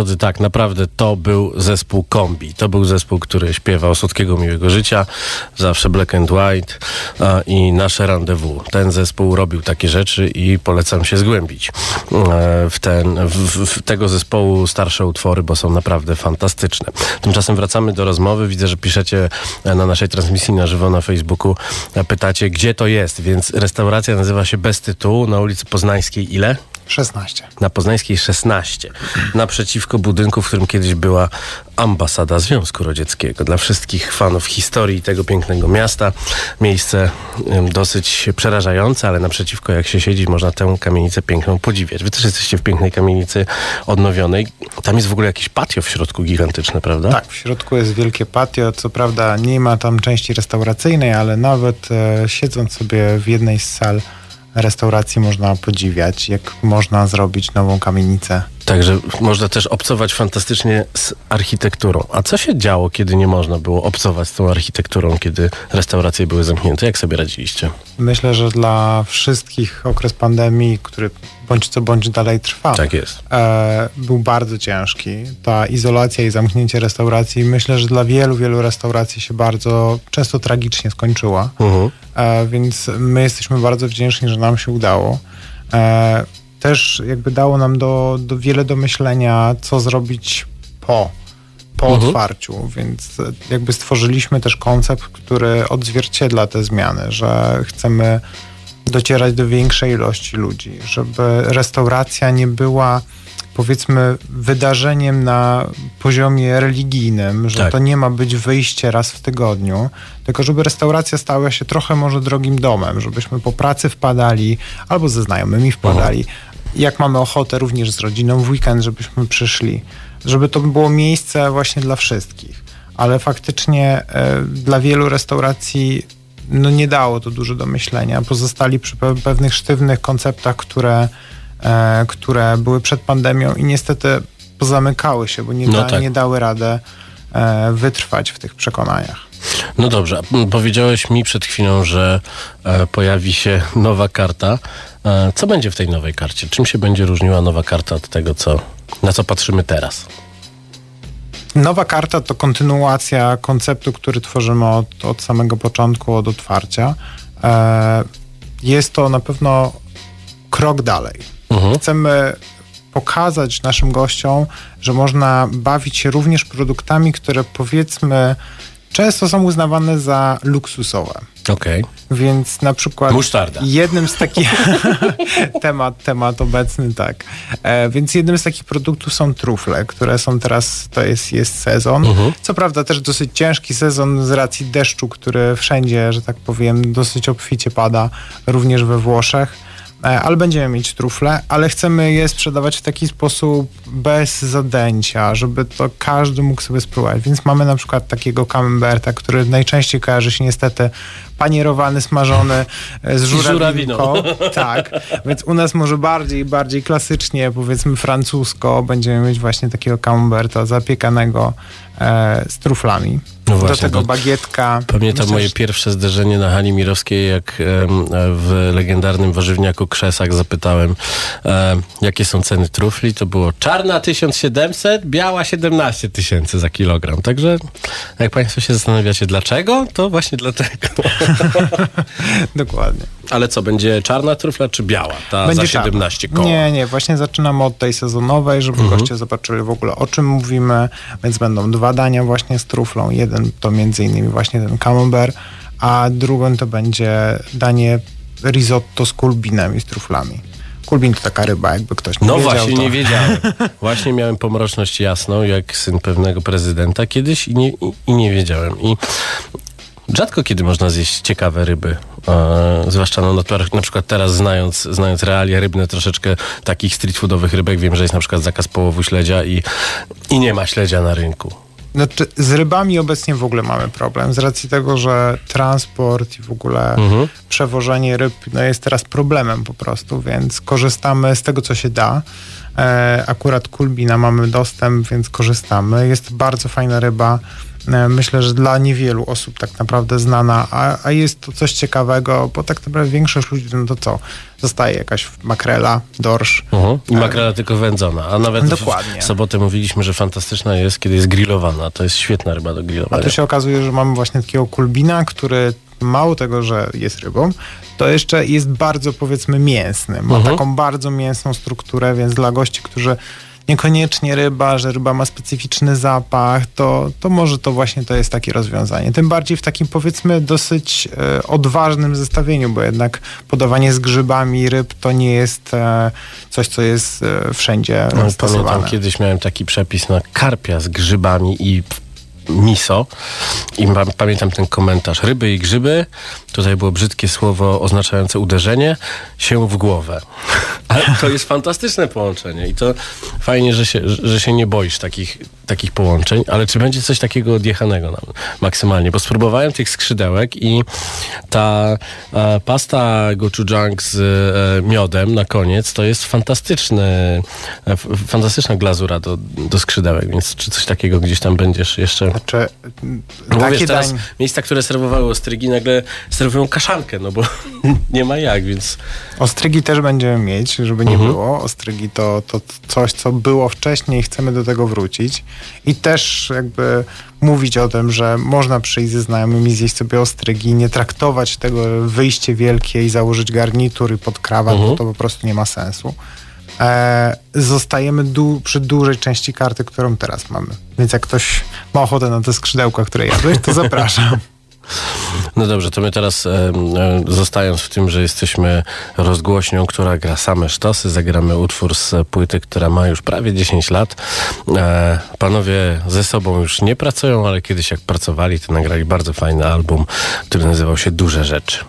Drodzy, tak, naprawdę to był zespół Kombi. To był zespół, który śpiewał Słodkiego Miłego Życia, zawsze Black and White a, i Nasze Rendezvous. Ten zespół robił takie rzeczy i polecam się zgłębić e, w, ten, w, w tego zespołu starsze utwory, bo są naprawdę fantastyczne. Tymczasem wracamy do rozmowy. Widzę, że piszecie e, na naszej transmisji na żywo na Facebooku, e, pytacie, gdzie to jest, więc restauracja nazywa się Bez Tytułu na ulicy Poznańskiej. Ile? 16. Na Poznańskiej 16, naprzeciwko budynku, w którym kiedyś była ambasada Związku Radzieckiego. Dla wszystkich fanów historii tego pięknego miasta, miejsce dosyć przerażające, ale naprzeciwko jak się siedzi, można tę kamienicę piękną podziwiać. Wy też jesteście w pięknej kamienicy odnowionej. Tam jest w ogóle jakieś patio w środku gigantyczne, prawda? Tak, w środku jest wielkie patio. Co prawda nie ma tam części restauracyjnej, ale nawet e, siedząc sobie w jednej z sal restauracji można podziwiać, jak można zrobić nową kamienicę. Także można też obcować fantastycznie z architekturą. A co się działo, kiedy nie można było obcować z tą architekturą, kiedy restauracje były zamknięte? Jak sobie radziliście? Myślę, że dla wszystkich okres pandemii, który bądź co bądź dalej trwa, Tak jest. e, był bardzo ciężki. Ta izolacja i zamknięcie restauracji, myślę, że dla wielu, wielu restauracji się bardzo często tragicznie skończyła. Mhm. E, więc my jesteśmy bardzo wdzięczni, że nam się udało. E, też jakby dało nam do, do wiele do myślenia, co zrobić po, po Mhm. otwarciu, więc e, jakby stworzyliśmy też koncept, który odzwierciedla te zmiany, że chcemy docierać do większej ilości ludzi, żeby restauracja nie była powiedzmy wydarzeniem na poziomie religijnym, że Tak. to nie ma być wyjście raz w tygodniu, tylko żeby restauracja stała się trochę może drogim domem, żebyśmy po pracy wpadali albo ze znajomymi wpadali. Jak mamy ochotę również z rodziną w weekend, żebyśmy przyszli, żeby to było miejsce właśnie dla wszystkich. Ale faktycznie e, dla wielu restauracji no nie dało to dużo do myślenia. Pozostali przy pe- pewnych sztywnych konceptach, które, które były przed pandemią i niestety pozamykały się, bo nie, No da, tak. nie dały radę e, wytrwać w tych przekonaniach. No dobrze, powiedziałeś mi przed chwilą, że e, pojawi się nowa karta. E, co będzie w tej nowej karcie? Czym się będzie różniła nowa karta od tego, co, na co patrzymy teraz? Nowa karta to kontynuacja konceptu, który tworzymy od, od samego początku, od otwarcia. E, jest to na pewno krok dalej. Mhm. Chcemy pokazać naszym gościom, że można bawić się również produktami, które powiedzmy często są uznawane za luksusowe. Okej. Więc na przykład Musztarda. jednym z takich *laughs* temat, temat obecny, tak. E, więc jednym z takich produktów są trufle, które są teraz, to jest, jest sezon. Mhm. Co prawda też dosyć ciężki sezon z racji deszczu, który wszędzie, że tak powiem, dosyć obficie pada, również we Włoszech. E, Ale będziemy mieć trufle, ale chcemy je sprzedawać w taki sposób bez zadęcia, żeby to każdy mógł sobie spróbować. Więc mamy na przykład takiego camemberta, który najczęściej kojarzy się niestety panierowany, smażony e, z żurawinką. *laughs* Tak, więc u nas może bardziej, bardziej klasycznie, powiedzmy francusko, będziemy mieć właśnie takiego camemberta zapiekanego e, z truflami. No Do właśnie, tego bo bagietka. Pamiętam Myślę, moje pierwsze zderzenie na hali mirowskiej, jak w legendarnym warzywniaku Krzesach zapytałem, em, jakie są ceny trufli. To było czarna 1700, biała 17 tysięcy za kilogram. Także jak Państwo się zastanawiacie dlaczego, to właśnie dlatego. *laughs* *laughs* Dokładnie. Ale co, będzie czarna trufla czy biała? Ta Będzie za czarna. 17 koła. Nie, nie, właśnie zaczynamy od tej sezonowej, żeby Mhm. goście zobaczyli w ogóle o czym mówimy, więc będą dwa dania właśnie z truflą. Jeden to między innymi właśnie ten camembert, a drugą to będzie danie risotto z kulbinem i z truflami. Kulbin to taka ryba, jakby ktoś nie No wiedział. właśnie, to... nie wiedziałem. Właśnie miałem pomroczność jasną, jak syn pewnego prezydenta kiedyś i nie, i, i nie wiedziałem. I rzadko kiedy można zjeść ciekawe ryby. E, zwłaszcza no, na, na przykład teraz znając, znając realia rybne, troszeczkę takich street foodowych rybek, wiem, że jest na przykład zakaz połowu śledzia i, i nie ma śledzia na rynku. Znaczy, z rybami obecnie w ogóle mamy problem, z racji tego, że transport i w ogóle Mhm. przewożenie ryb no, jest teraz problemem po prostu, więc korzystamy z tego, co się da. E, akurat kulbina mamy dostęp, więc korzystamy. Jest bardzo fajna ryba. E, myślę, że dla niewielu osób tak naprawdę znana, a, a jest to coś ciekawego, bo tak naprawdę większość ludzi, no to co? Zostaje jakaś makrela, dorsz. Mhm. I makrela tylko wędzona. A nawet Dokładnie. w sobotę mówiliśmy, że fantastyczna jest, kiedy jest grillowana. To jest świetna ryba do A grillowania. tu się okazuje, że mamy właśnie takiego kulbina, który mało tego, że jest rybą, to jeszcze jest bardzo powiedzmy mięsny. Ma Mhm. taką bardzo mięsną strukturę, więc dla gości, którzy niekoniecznie ryba, że ryba ma specyficzny zapach, to, to może to właśnie to jest takie rozwiązanie. Tym bardziej w takim powiedzmy dosyć e, odważnym zestawieniu, bo jednak podawanie z grzybami ryb to nie jest e, coś, co jest e, wszędzie No, stosowane. Pamiętam, kiedyś miałem taki przepis na karpia z grzybami i miso i pamiętam ten komentarz. Ryby i grzyby, tutaj było brzydkie słowo oznaczające uderzenie, się w głowę. Ale to jest fantastyczne połączenie i to fajnie, że się, że się nie boisz takich, takich połączeń, ale czy będzie coś takiego odjechanego nam maksymalnie? Bo spróbowałem tych skrzydełek i ta e, pasta gochujang z e, miodem na koniec to jest fantastyczny, e, fantastyczna glazura do, do skrzydełek, więc czy coś takiego gdzieś tam będziesz jeszcze... Znaczy, No takie wiesz, teraz dań- miejsca, które serwowały ostrygi nagle serwują kaszankę, no bo *laughs* nie ma jak, więc... Ostrygi też będziemy mieć, żeby nie Mhm. było. Ostrygi to, to coś, co było wcześniej i chcemy do tego wrócić. I też jakby mówić o tym, że można przyjść ze znajomymi, zjeść sobie ostrygi, nie traktować tego wyjście wielkie i założyć garnitury pod krawat, Mhm. bo to po prostu nie ma sensu. E, zostajemy du- przy dużej części karty, którą teraz mamy. Więc jak ktoś ma ochotę na te skrzydełka, które jadłeś, to zapraszam. *laughs* No dobrze, to my teraz e, e, zostając w tym, że jesteśmy rozgłośnią, która gra same sztosy, zagramy utwór z płyty, która ma już prawie 10 lat. E, panowie ze sobą już nie pracują, ale kiedyś jak pracowali, to nagrali bardzo fajny album, który nazywał się Duże Rzeczy.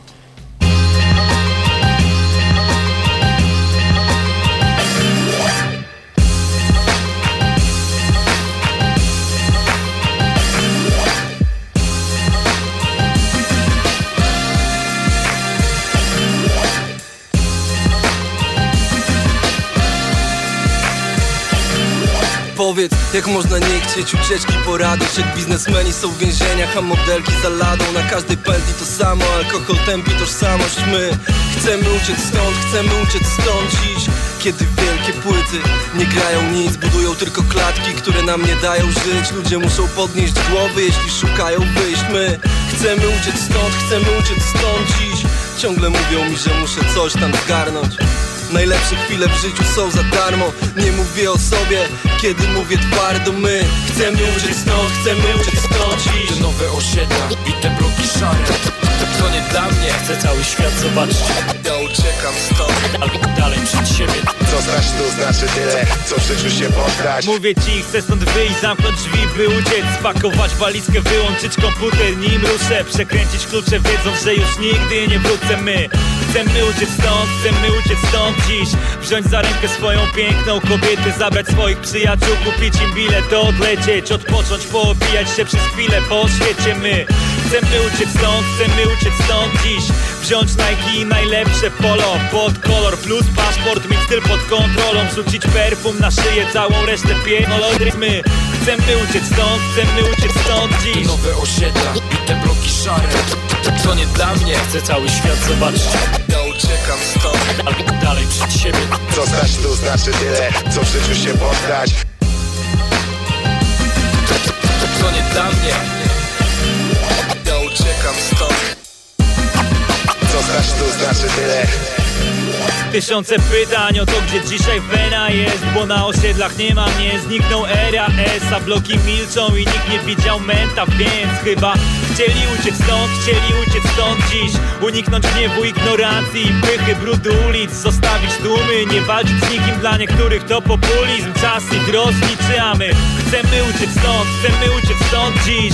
Powiedz, jak można nie chcieć ucieczki poradość Jak biznesmeni są w więzieniach, a modelki za ladą. Na każdej pętli to samo, alkohol tępi tożsamość. My chcemy uciec stąd, chcemy uciec stąd dziś. Kiedy wielkie płyty nie grają nic Budują tylko klatki, które nam nie dają żyć. Ludzie muszą podnieść głowy, jeśli szukają wyjść. My chcemy uciec stąd, chcemy uciec stąd dziś. Ciągle mówią mi, że muszę coś tam zgarnąć Najlepsze chwile w życiu są za darmo. Nie mówię o sobie, kiedy mówię twardo My chcemy uciec stąd, chcemy uciec stąd. Te nowe osiedla i te bloki szare. To nie dla mnie. Chcę cały świat zobaczyć. Ja uciekam stąd. Albo dalej przed siebie. Co znać to znaczy tyle, co w życiu się poddać Mówię ci, chcę stąd wyjść, zamknąć drzwi, by uciec. Spakować walizkę, wyłączyć komputer, nim ruszę. Przekręcić klucze, wiedząc, że już nigdy nie wrócę. My chcemy uciec stąd, chcemy uciec stąd dziś. Wziąć za rękę swoją piękną kobietę Zabrać swoich przyjaciół, kupić im bilet, odlecieć Odpocząć, poobijać się przez chwilę po świecie. My chcemy uciec stąd, chcemy uciec stąd dziś. Wziąć Nike i najlepsze polo Pod kolor plus paszport, mieć styl pod kontrolą. Rzucić perfum na szyję, całą resztę pierdolodryzmy Chcemy uciec stąd, chcemy uciec stąd Te dziś. Nowe osiedla i te bloki szare. To nie dla mnie Chcę cały świat zobaczyć. Ja uciekam stąd. Albo dalej przed siebie. Co znać to znaczy tyle, co w życiu się poddać. To nie dla mnie Znać to znaczy tyle. Tysiące pytań o to, gdzie dzisiaj wena jest Bo na osiedlach nie ma mnie, zniknął era S A bloki milczą i nikt nie widział menta Więc chyba chcieli uciec stąd, chcieli uciec stąd dziś. Uniknąć gniewu, ignorancji i pychy, brudu ulic Zostawić tłumy, nie walczyć z nikim. Dla niektórych to populizm, czas ich rozliczy A my chcemy uciec stąd, chcemy uciec stąd dziś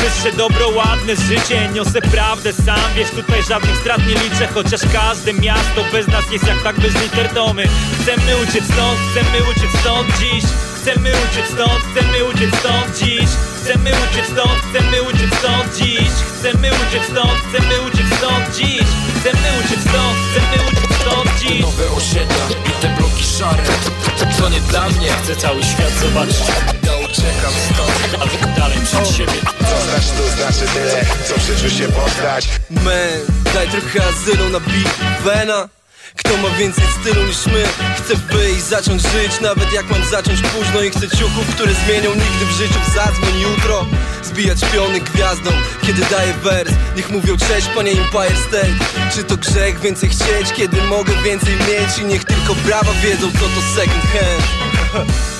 Wyższe dobro, ładne życie, niosę prawdę sam. Wiesz, tutaj żadnych strat nie liczę Chociaż każde miasto bez nas jest jak tak bez liter to my Chcemy uciec stąd, chcemy uciec stąd dziś. Chcemy uciec stąd, chcemy uciec stąd dziś. Chcemy uciec stąd, chcemy uciec stąd dziś. Chcemy uciec stąd, chcemy uciec stąd dziś. Chcemy uciec stąd, chcemy uciec stąd dziś. Nowe osiedla i te bloki szare. To nie dla mnie Chcę cały świat zobaczyć To znaczy tyle, co w życiu się poddać. Man, daj trochę azylu na Big Vena Kto ma więcej stylu niż my Chcę wyjść, zacząć żyć Nawet jak mam zacząć późno. I chcę ciuchów, które zmienią nigdy w życiu Zadzwoń jutro. Zbijać piony gwiazdom Kiedy daję wers. Niech mówią cześć panie Empire State. Czy to grzech więcej chcieć Kiedy mogę więcej mieć? I niech tylko brawa wiedzą co to second hand *laughs*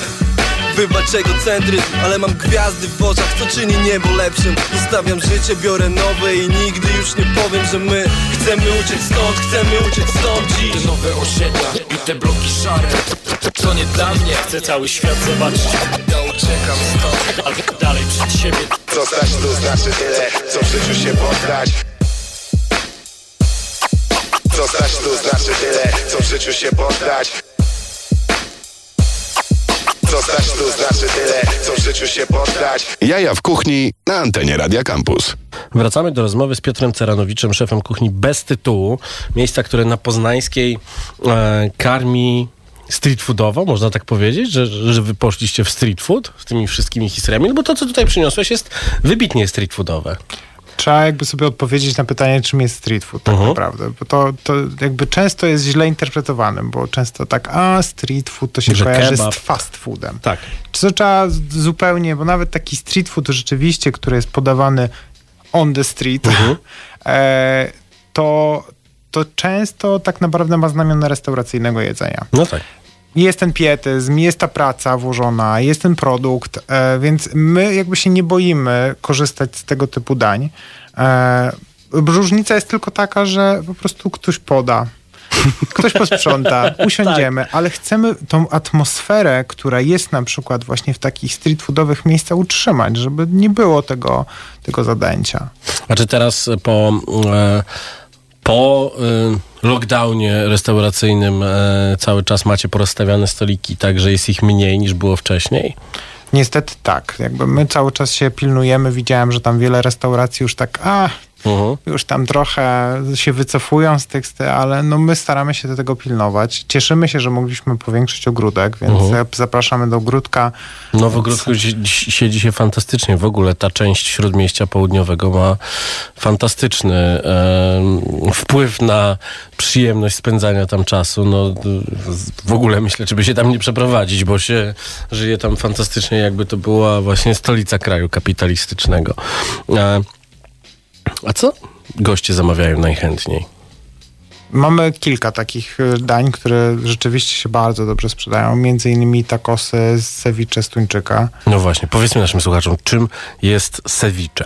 Wybacz egocentryzm, ale mam gwiazdy w oczach Co czyni niebo lepszym. Zostawiam życie, biorę nowe I nigdy już nie powiem, że my Chcemy uciec stąd, chcemy uciec stąd dziś. Te nowe osiedla i te bloki szare To nie dla mnie. Chcę cały świat zobaczyć Ja uciekam stąd Albo dalej przed siebie. Co znać to znaczy tyle, co w życiu się poddać. Zostać tu znaczy tyle, co w życiu się poddać Zostać tu znaczy tyle, co w życiu się poddać Jaja w kuchni na antenie Radia Campus. Wracamy do rozmowy z Piotrem Ceranowiczem, szefem kuchni bez tytułu. Miejsca, które na Poznańskiej e, karmi street foodowo, można tak powiedzieć, że, że wy poszliście w street food z tymi wszystkimi historiami, no bo to, co tutaj przyniosłeś jest wybitnie street foodowe. Trzeba jakby sobie odpowiedzieć na pytanie, czym jest street food tak Mhm. naprawdę, bo to, to jakby często jest źle interpretowane, bo często tak, a street food to się Że kojarzy kebab. z fast foodem. Tak. Czy to trzeba zupełnie, bo nawet taki street food rzeczywiście, który jest podawany on the street, Mhm. *laughs* e, to, to często tak naprawdę ma znamiona restauracyjnego jedzenia. No tak. Jest ten pietyzm, jest ta praca włożona, jest ten produkt, e, więc my jakby się nie boimy korzystać z tego typu dań. E, różnica jest tylko taka, że po prostu ktoś poda. Ktoś posprząta, *laughs* usiądziemy, ale chcemy tą atmosferę, która jest na przykład właśnie w takich street foodowych miejscach utrzymać, żeby nie było tego, tego zadęcia. A czy teraz po, e, po e, lockdownie restauracyjnym e, cały czas macie porozstawiane stoliki, tak że jest ich mniej niż było wcześniej? Niestety tak. Jakby my cały czas się pilnujemy. Widziałem, że tam wiele restauracji już tak, a Mhm. już tam trochę się wycofują z st- ale no my staramy się do tego pilnować. Cieszymy się, że mogliśmy powiększyć ogródek, więc Mhm. e, zapraszamy do ogródka. No w ogródku si- si- siedzi się fantastycznie. W ogóle ta część Śródmieścia Południowego ma fantastyczny wpływ na przyjemność spędzania tam czasu. No w ogóle myślę, czy by się tam nie przeprowadzić, bo się żyje tam fantastycznie, jakby to była właśnie stolica kraju kapitalistycznego. E, a co goście zamawiają najchętniej? Mamy kilka takich e, dań, które rzeczywiście się bardzo dobrze sprzedają. Między innymi takosy z ceviche z tuńczyka. No właśnie, powiedzmy naszym słuchaczom, czym jest ceviche?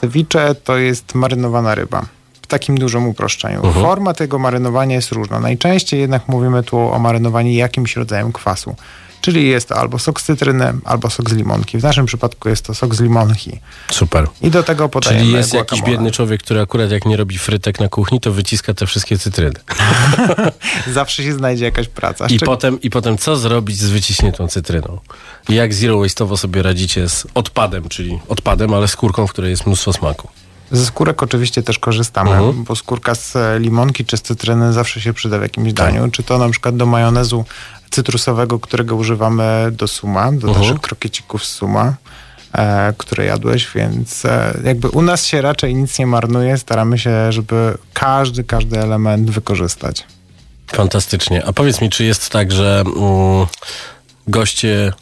Ceviche to jest marynowana ryba. W takim dużym uproszczeniu. Mhm. Forma tego marynowania jest różna. Najczęściej jednak mówimy tu o marynowaniu jakimś rodzajem kwasu. Czyli jest to albo sok z cytryny, albo sok z limonki. W naszym przypadku jest to sok z limonki. Super. I do tego podajemy Czyli jest jakiś guacamole. biedny człowiek, który akurat jak nie robi frytek na kuchni, to wyciska te wszystkie cytryny. *laughs* Zawsze się znajdzie jakaś praca. I potem, I potem co zrobić z wyciśniętą cytryną? Jak zero waste'owo sobie radzicie z odpadem, czyli odpadem, ale skórką, w której jest mnóstwo smaku. Ze skórek oczywiście też korzystamy, Mhm. bo skórka z limonki czy z cytryny zawsze się przyda w jakimś daniu. Czy to na przykład do majonezu cytrusowego, którego używamy do suma, do Mhm. naszych krokiecików suma, e, które jadłeś, więc e, jakby u nas się raczej nic nie marnuje. Staramy się, żeby każdy, każdy element wykorzystać. Fantastycznie. A powiedz mi, czy jest tak, że mm, goście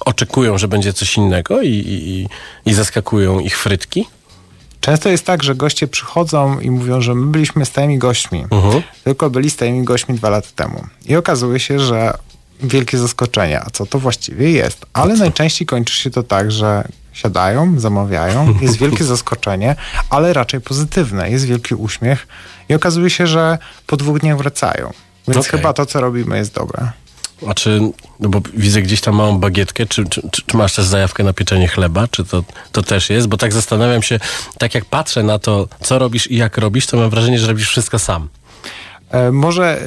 oczekują, że będzie coś innego i, i- i zaskakują ich frytki? Często jest tak, że goście przychodzą i mówią, że my byliśmy stałymi gośćmi, Mhm. tylko byli stałymi gośćmi dwa lata temu. I okazuje się, że wielkie zaskoczenie, a co to właściwie jest. Ale najczęściej kończy się to tak, że siadają, zamawiają, jest wielkie *laughs* zaskoczenie, ale raczej pozytywne. Jest wielki uśmiech i okazuje się, że po dwóch dniach wracają. Więc Okej. chyba to, co robimy, jest dobre. A czy, no bo widzę gdzieś tam małą bagietkę, czy, czy, czy, masz też zajawkę na pieczenie chleba, czy to, to też jest? Bo tak zastanawiam się, tak jak patrzę na to, co robisz i jak robisz, to mam wrażenie, że robisz wszystko sam. E, Może e,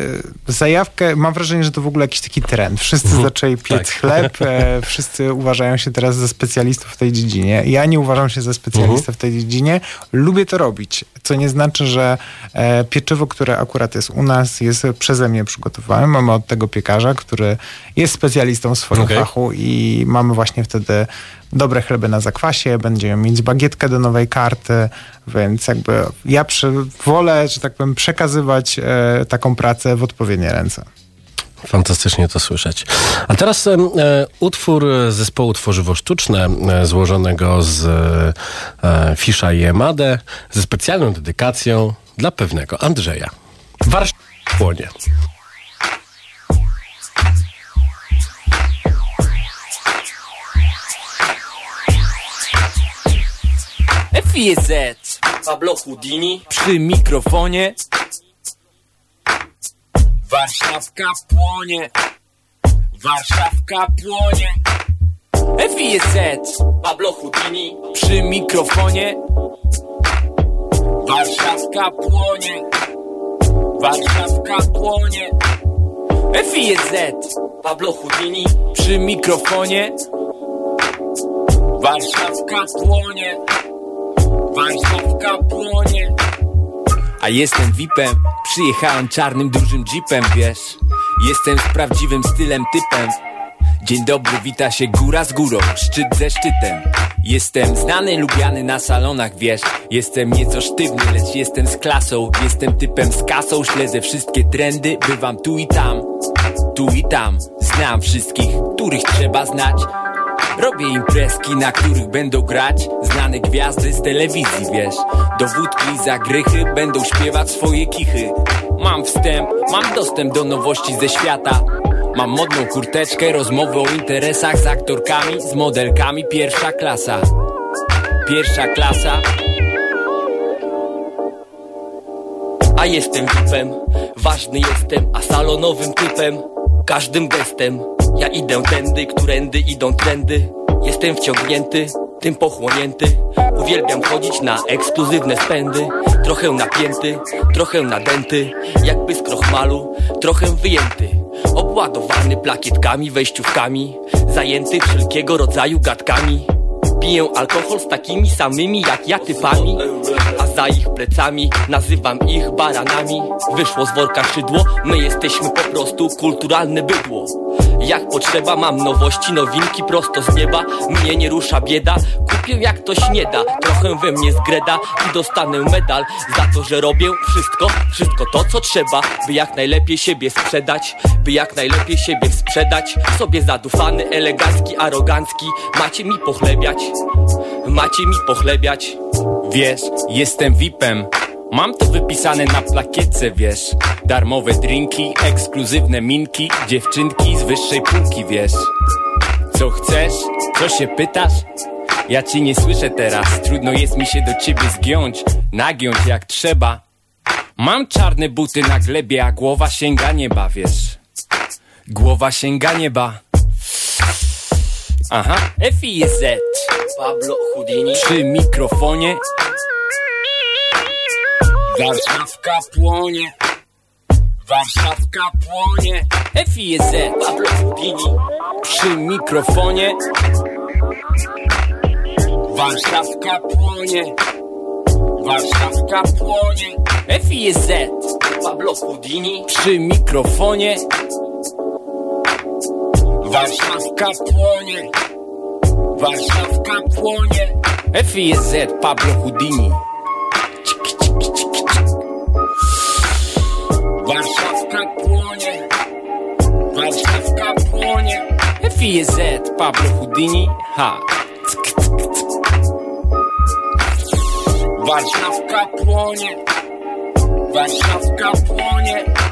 zajawkę, mam wrażenie, że to w ogóle jakiś taki trend. Wszyscy Mhm. zaczęli piec Tak. chleb, e, *laughs* wszyscy uważają się teraz za specjalistów w tej dziedzinie. Ja nie uważam się za specjalistę Mhm. w tej dziedzinie. Lubię to robić, co nie znaczy, że pieczywo, które akurat jest u nas, jest przeze mnie przygotowane. Mamy od tego piekarza, który jest specjalistą w swoim Okej. fachu i mamy właśnie wtedy dobre chleby na zakwasie, będziemy mieć bagietkę do nowej karty, więc jakby ja przy, wolę, że tak powiem, przekazywać e, taką pracę w odpowiednie ręce. Fantastycznie to słyszeć. A teraz e, utwór zespołu Tworzywo Sztuczne, e, złożonego z e, Fisza i Emadę, ze specjalną dedykacją dla pewnego Andrzeja. Warszawa płonie. FIZ Pablo Houdini. Przy mikrofonie. Warszawka płonie. Warszawka płonie. FIZ Pablo Houdini. Przy mikrofonie. Warszawka płonie. Warszawka płonie. FIZ Pablo Houdini. Przy mikrofonie. Warszawka płonie Płonie A jestem VIPem Przyjechałem czarnym dużym jeepem, wiesz? Jestem z prawdziwym stylem typem. Dzień dobry, wita się góra z górą, szczyt ze szczytem. Jestem znany, lubiany na salonach, wiesz? Jestem nieco sztywny, lecz jestem z klasą. Jestem typem z kasą, śledzę wszystkie trendy Bywam tu i tam, tu i tam. Znam wszystkich, których trzeba znać Robię imprezki, na których będą grać Znane gwiazdy z telewizji, wiesz Do wódki zagrychy będą śpiewać swoje kichy Mam wstęp, mam dostęp do nowości ze świata Mam modną kurteczkę, rozmowy o interesach z aktorkami, z modelkami, pierwsza klasa. Pierwsza klasa. A jestem VIPem, ważny jestem, a salonowym typem Każdym gestem, ja idę tędy, którędy idą trendy. Jestem wciągnięty, tym pochłonięty. Uwielbiam chodzić na ekskluzywne spędy. Trochę napięty, trochę nadęty. Jakby z krochmalu, trochę wyjęty. Obładowany plakietkami, wejściówkami. Zajęty wszelkiego rodzaju gadkami. Piję alkohol z takimi samymi jak ja typami za ich plecami nazywam ich baranami. Wyszło z worka szydło, my jesteśmy po prostu kulturalne bydło. Jak potrzeba, mam nowości, nowinki prosto z nieba. Mnie nie rusza bieda, kupię jak ktoś nie da. Trochę we mnie zgreda i dostanę medal Za to, że robię wszystko, wszystko to co trzeba By jak najlepiej siebie sprzedać By jak najlepiej siebie sprzedać. Sobie zadufany, elegancki, arogancki Macie mi pochlebiać Macie mi pochlebiać Wiesz, jestem VIPem Mam to wypisane na plakietce, wiesz. Darmowe drinki, ekskluzywne minki Dziewczynki z wyższej półki, wiesz. Co chcesz? Co się pytasz? Ja ci nie słyszę teraz. Trudno jest mi się do ciebie zgiąć Nagiąć jak trzeba. Mam czarne buty na glebie A głowa sięga nieba, wiesz. Głowa sięga nieba. Aha, FIZ Pablo Houdini. Przy mikrofonie. Warszawka płonie. Warszawka płonie. FIZ Pablo Houdini. Przy mikrofonie. Warszawka płonie. Warszawka płonie. FIZ Pablo Houdini. Przy mikrofonie. Warszawka płonie Warszawka płonie. FIZ Pablo Houdini. Warszawka płonie. Warszawka płonie. FIZ Pablo Houdini. Ha. Warszawka płonie. Warszawka płonie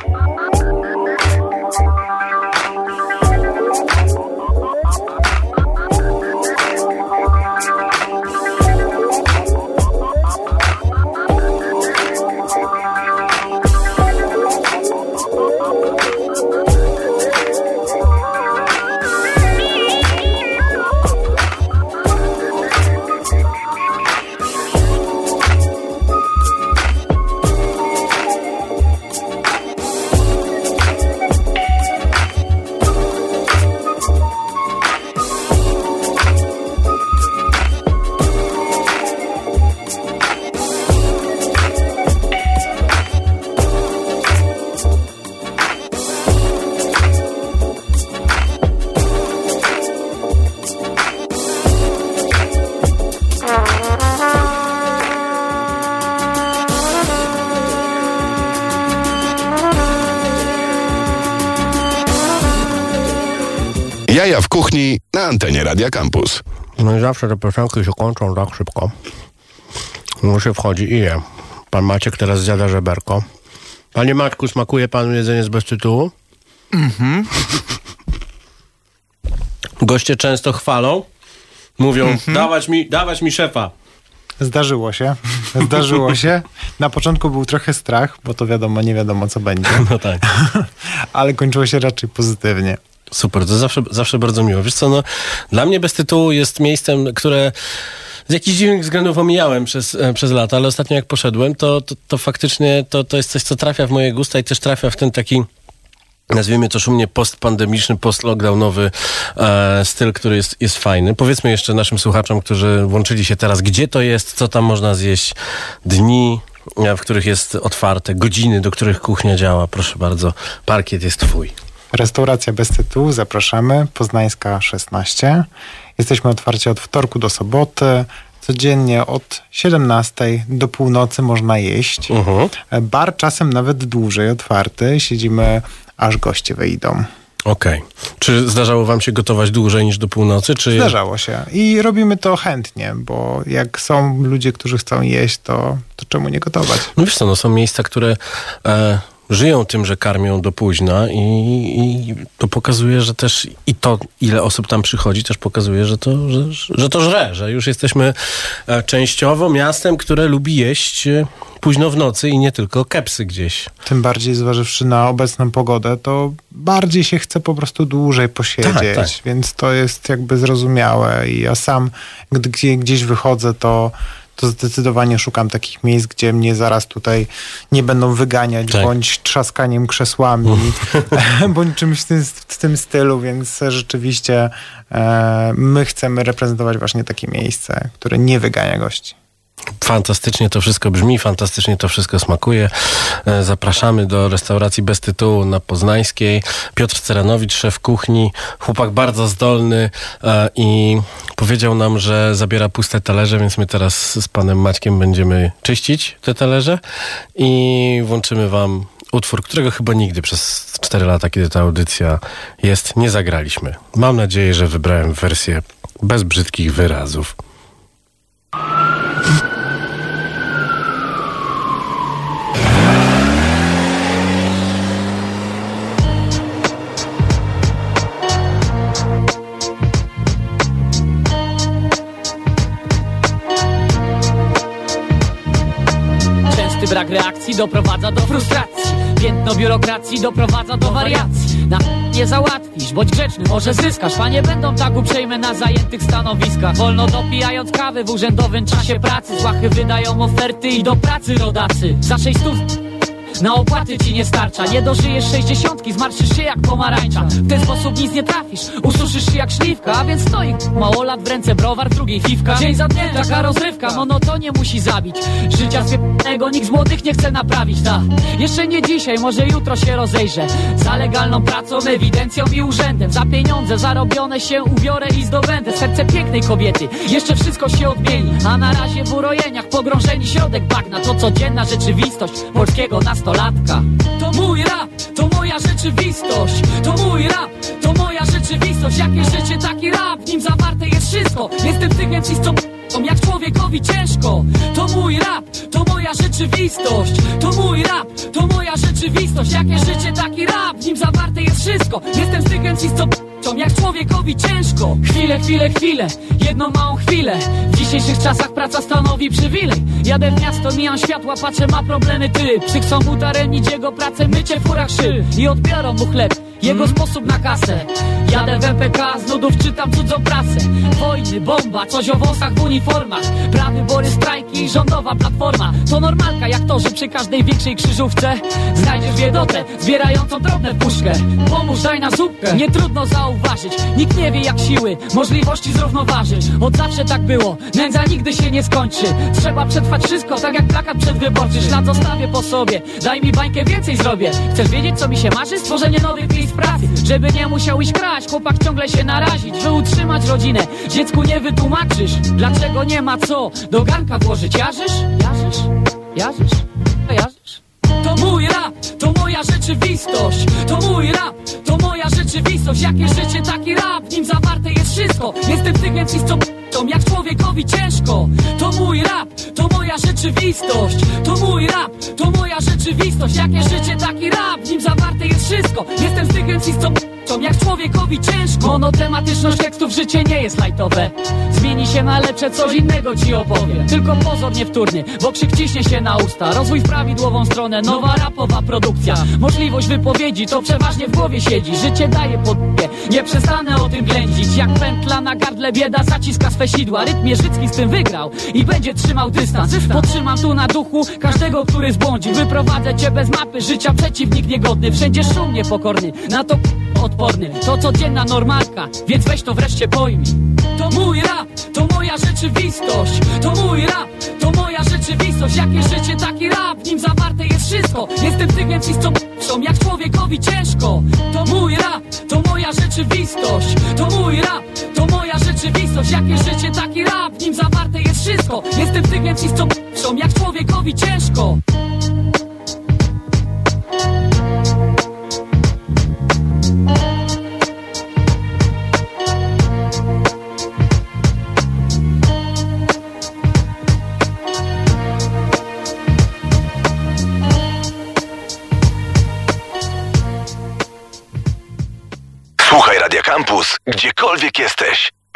Jaja w kuchni na antenie Radia Campus. No i zawsze te piosenki się kończą tak szybko. No się wchodzi i je. Pan Maciek teraz zjada żeberko. Panie Maćku, smakuje panu jedzenie z bez tytułu? Mhm. *laughs* Goście często chwalą. Mówią, Mhm. dawać, mi, dawać mi szefa. Zdarzyło się. Zdarzyło *laughs* się. Na początku był trochę strach, bo to wiadomo, nie wiadomo co będzie. No tak. *laughs* Ale kończyło się raczej pozytywnie. Super, to zawsze, zawsze bardzo miło. Wiesz co, no, dla mnie bez tytułu jest miejscem, które Z jakichś dziwnych względów omijałem przez, e, przez lata, ale ostatnio jak poszedłem, to, to, to faktycznie to, to jest coś, co trafia w moje gusta i też trafia w ten taki nazwijmy to szumnie postpandemiczny, postlockdownowy e, styl, który jest, jest fajny. Powiedzmy jeszcze naszym słuchaczom, którzy włączyli się teraz, gdzie to jest, co tam można zjeść, dni, e, w których jest otwarte, godziny, do których kuchnia działa. Proszę bardzo, parkiet jest twój. Restauracja bez tytułu, zapraszamy. Poznańska 16. Jesteśmy otwarci od wtorku do soboty. Codziennie od 17 do północy można jeść. Bar czasem nawet dłużej otwarty. Siedzimy aż goście wejdą. Okej. Czy zdarzało wam się gotować dłużej niż do północy? Czy Zdarzało się. I robimy to chętnie, bo jak są ludzie, którzy chcą jeść, to, to czemu nie gotować? No wiesz co, no są miejsca, które e, żyją tym, że karmią do późna i, i to pokazuje, że też i to, ile osób tam przychodzi, też pokazuje, że to, że, że to żre, że już jesteśmy e, częściowo miastem, które lubi jeść e, późno w nocy i nie tylko kepsy gdzieś. Tym bardziej zważywszy na obecną pogodę, to bardziej się chce po prostu dłużej posiedzieć, Tak, tak. więc to jest jakby zrozumiałe i ja sam, gdy gdzie- gdzieś wychodzę, to to zdecydowanie szukam takich miejsc, gdzie mnie zaraz tutaj nie będą wyganiać, Tak. bądź trzaskaniem krzesłami, *laughs* bądź czymś w tym, w tym stylu, więc rzeczywiście e, my chcemy reprezentować właśnie takie miejsce, które nie wygania gości. Fantastycznie to wszystko brzmi, fantastycznie to wszystko smakuje. E, Zapraszamy do restauracji bez tytułu na Poznańskiej. Piotr Ceranowicz, szef kuchni, chłopak bardzo zdolny e, i powiedział nam, że zabiera puste talerze, więc my teraz z panem Maćkiem będziemy czyścić te talerze i włączymy wam utwór, którego chyba nigdy przez 4 lata, kiedy ta audycja jest, nie zagraliśmy. Mam nadzieję, że wybrałem wersję bez brzydkich wyrazów. Brak reakcji doprowadza do frustracji. Piętno biurokracji doprowadza do wariacji. Na nie załatwisz, bądź grzeczny, może zyskasz. Panie będą tak uprzejme na zajętych stanowiskach. Wolno dopijając kawy w urzędowym czasie pracy. Złachy wydają oferty i do pracy rodacy. Za sześć stów na opłaty ci nie starcza. Nie dożyjesz sześćdziesiątki, zmarszysz się jak pomarańcza. W ten sposób nic nie trafisz, ususzysz się jak śliwka A więc stoi mało lat w ręce browar, drugiej fiwka Dzień za dniem taka rozrywka, monotonie musi zabić. Życia zwiepnego nikt z młodych nie chce naprawić. Ta. Jeszcze nie dzisiaj, może jutro się rozejrzę. Za legalną pracą, ewidencją i urzędem. Za pieniądze zarobione się ubiorę i zdobędę Serce pięknej kobiety, jeszcze wszystko się odmieni A na razie w urojeniach pogrążeni środek bagna. To codzienna rzeczywistość polskiego nastolatka. To mój rap, to moja rzeczywistość. To mój rap, to moja rzeczywistość. Jakie życie, taki rap, w nim zawarte jest wszystko. Jestem tychem istotą jak człowiekowi ciężko. To mój rap, to moja rzeczywistość. To mój rap, to moja rzeczywistość. Jakie życie, taki rap, w nim zawarte jest wszystko. Jestem z jak człowiekowi ciężko. Chwilę, chwilę, chwilę, jedną małą chwilę. W dzisiejszych czasach praca stanowi przywilej. Jadę w miasto, mijam światła, patrzę, ma problemy ty. Psy chcą udaremnić jego pracę, mycie w furach szyb. I odbiorą mu chleb jego sposób na kasę. Jadę w MPK, z nudów czytam cudzą prasę. Wojny, bomba, coś o wąsach w uniformach. Prawybory, strajki, rządowa platforma. To normalka jak to, że przy każdej większej krzyżówce Znajdziesz biedotę, zbierającą drobne puszkę. Pomóż, daj na zupkę, nie trudno zauważyć. Nikt nie wie jak siły, możliwości zrównoważyć. Od zawsze tak było, nędza nigdy się nie skończy. Trzeba przetrwać wszystko, tak jak plakat przedwyborczy. Ślad zostawię po sobie, daj mi bańkę, więcej zrobię. Chcesz wiedzieć co mi się marzy? Stworzenie nowych miejsc pracy. Żeby nie musiał iść kraść, chłopak ciągle się narazić By utrzymać rodzinę, dziecku nie wytłumaczysz Dlaczego nie ma co do garnka włożyć. Jarzysz? Jarzysz? Jarzysz? Jarzysz? To mój rap, to moja rzeczywistość. To mój rap, to moja rzeczywistość Jakie życie, taki rap, w nim zawarte jest wszystko. Jestem tychem z istotą jak człowiekowi ciężko. To mój rap, to moja rzeczywistość. To mój rap, to moja rzeczywistość. Jakie życie, taki rap, w nim zawarte jest wszystko. Jestem z istotą spłyszczą, jak człowiekowi ciężko. Monotematyczność tekstów, życie nie jest lajtowe. Zmieni się na lepsze, coś innego ci opowiem. Tylko pozor niewtórny, bo krzyk ciśnie się na usta. Rozwój w prawidłową stronę, nowa rapowa produkcja. Możliwość wypowiedzi, to przeważnie w głowie siedzi. Życie daje podbie, nie. Przestanę o tym ględzić Jak pętla na gardle bieda zaciska swe sidła. Rytm Mierzycki z tym wygrał i będzie trzymał dystans. Podtrzymam tu na duchu każdego, który zbłądził Wyprowadzę cię bez mapy życia, przeciwnik niegodny. Wszędzie szum niepokorny, na to odporny. To codzienna normalka, więc weź to wreszcie pojmij. To mój rap, to moja rzeczywistość. To mój rap, to moja rzeczywistość. Jakie życie, taki rap, w nim zawarte jest wszystko. Jestem tych więc co p***ą, jak człowiekowi ciężko. To mój rap, to moja rzeczywistość. To mój rap, to moja rzeczywistość. Jakie życie, taki rap, w nim zawarte jest wszystko Jestem tych więc co p***ą, jak człowiekowi ciężko Słuchaj gdziekolwiek jesteś.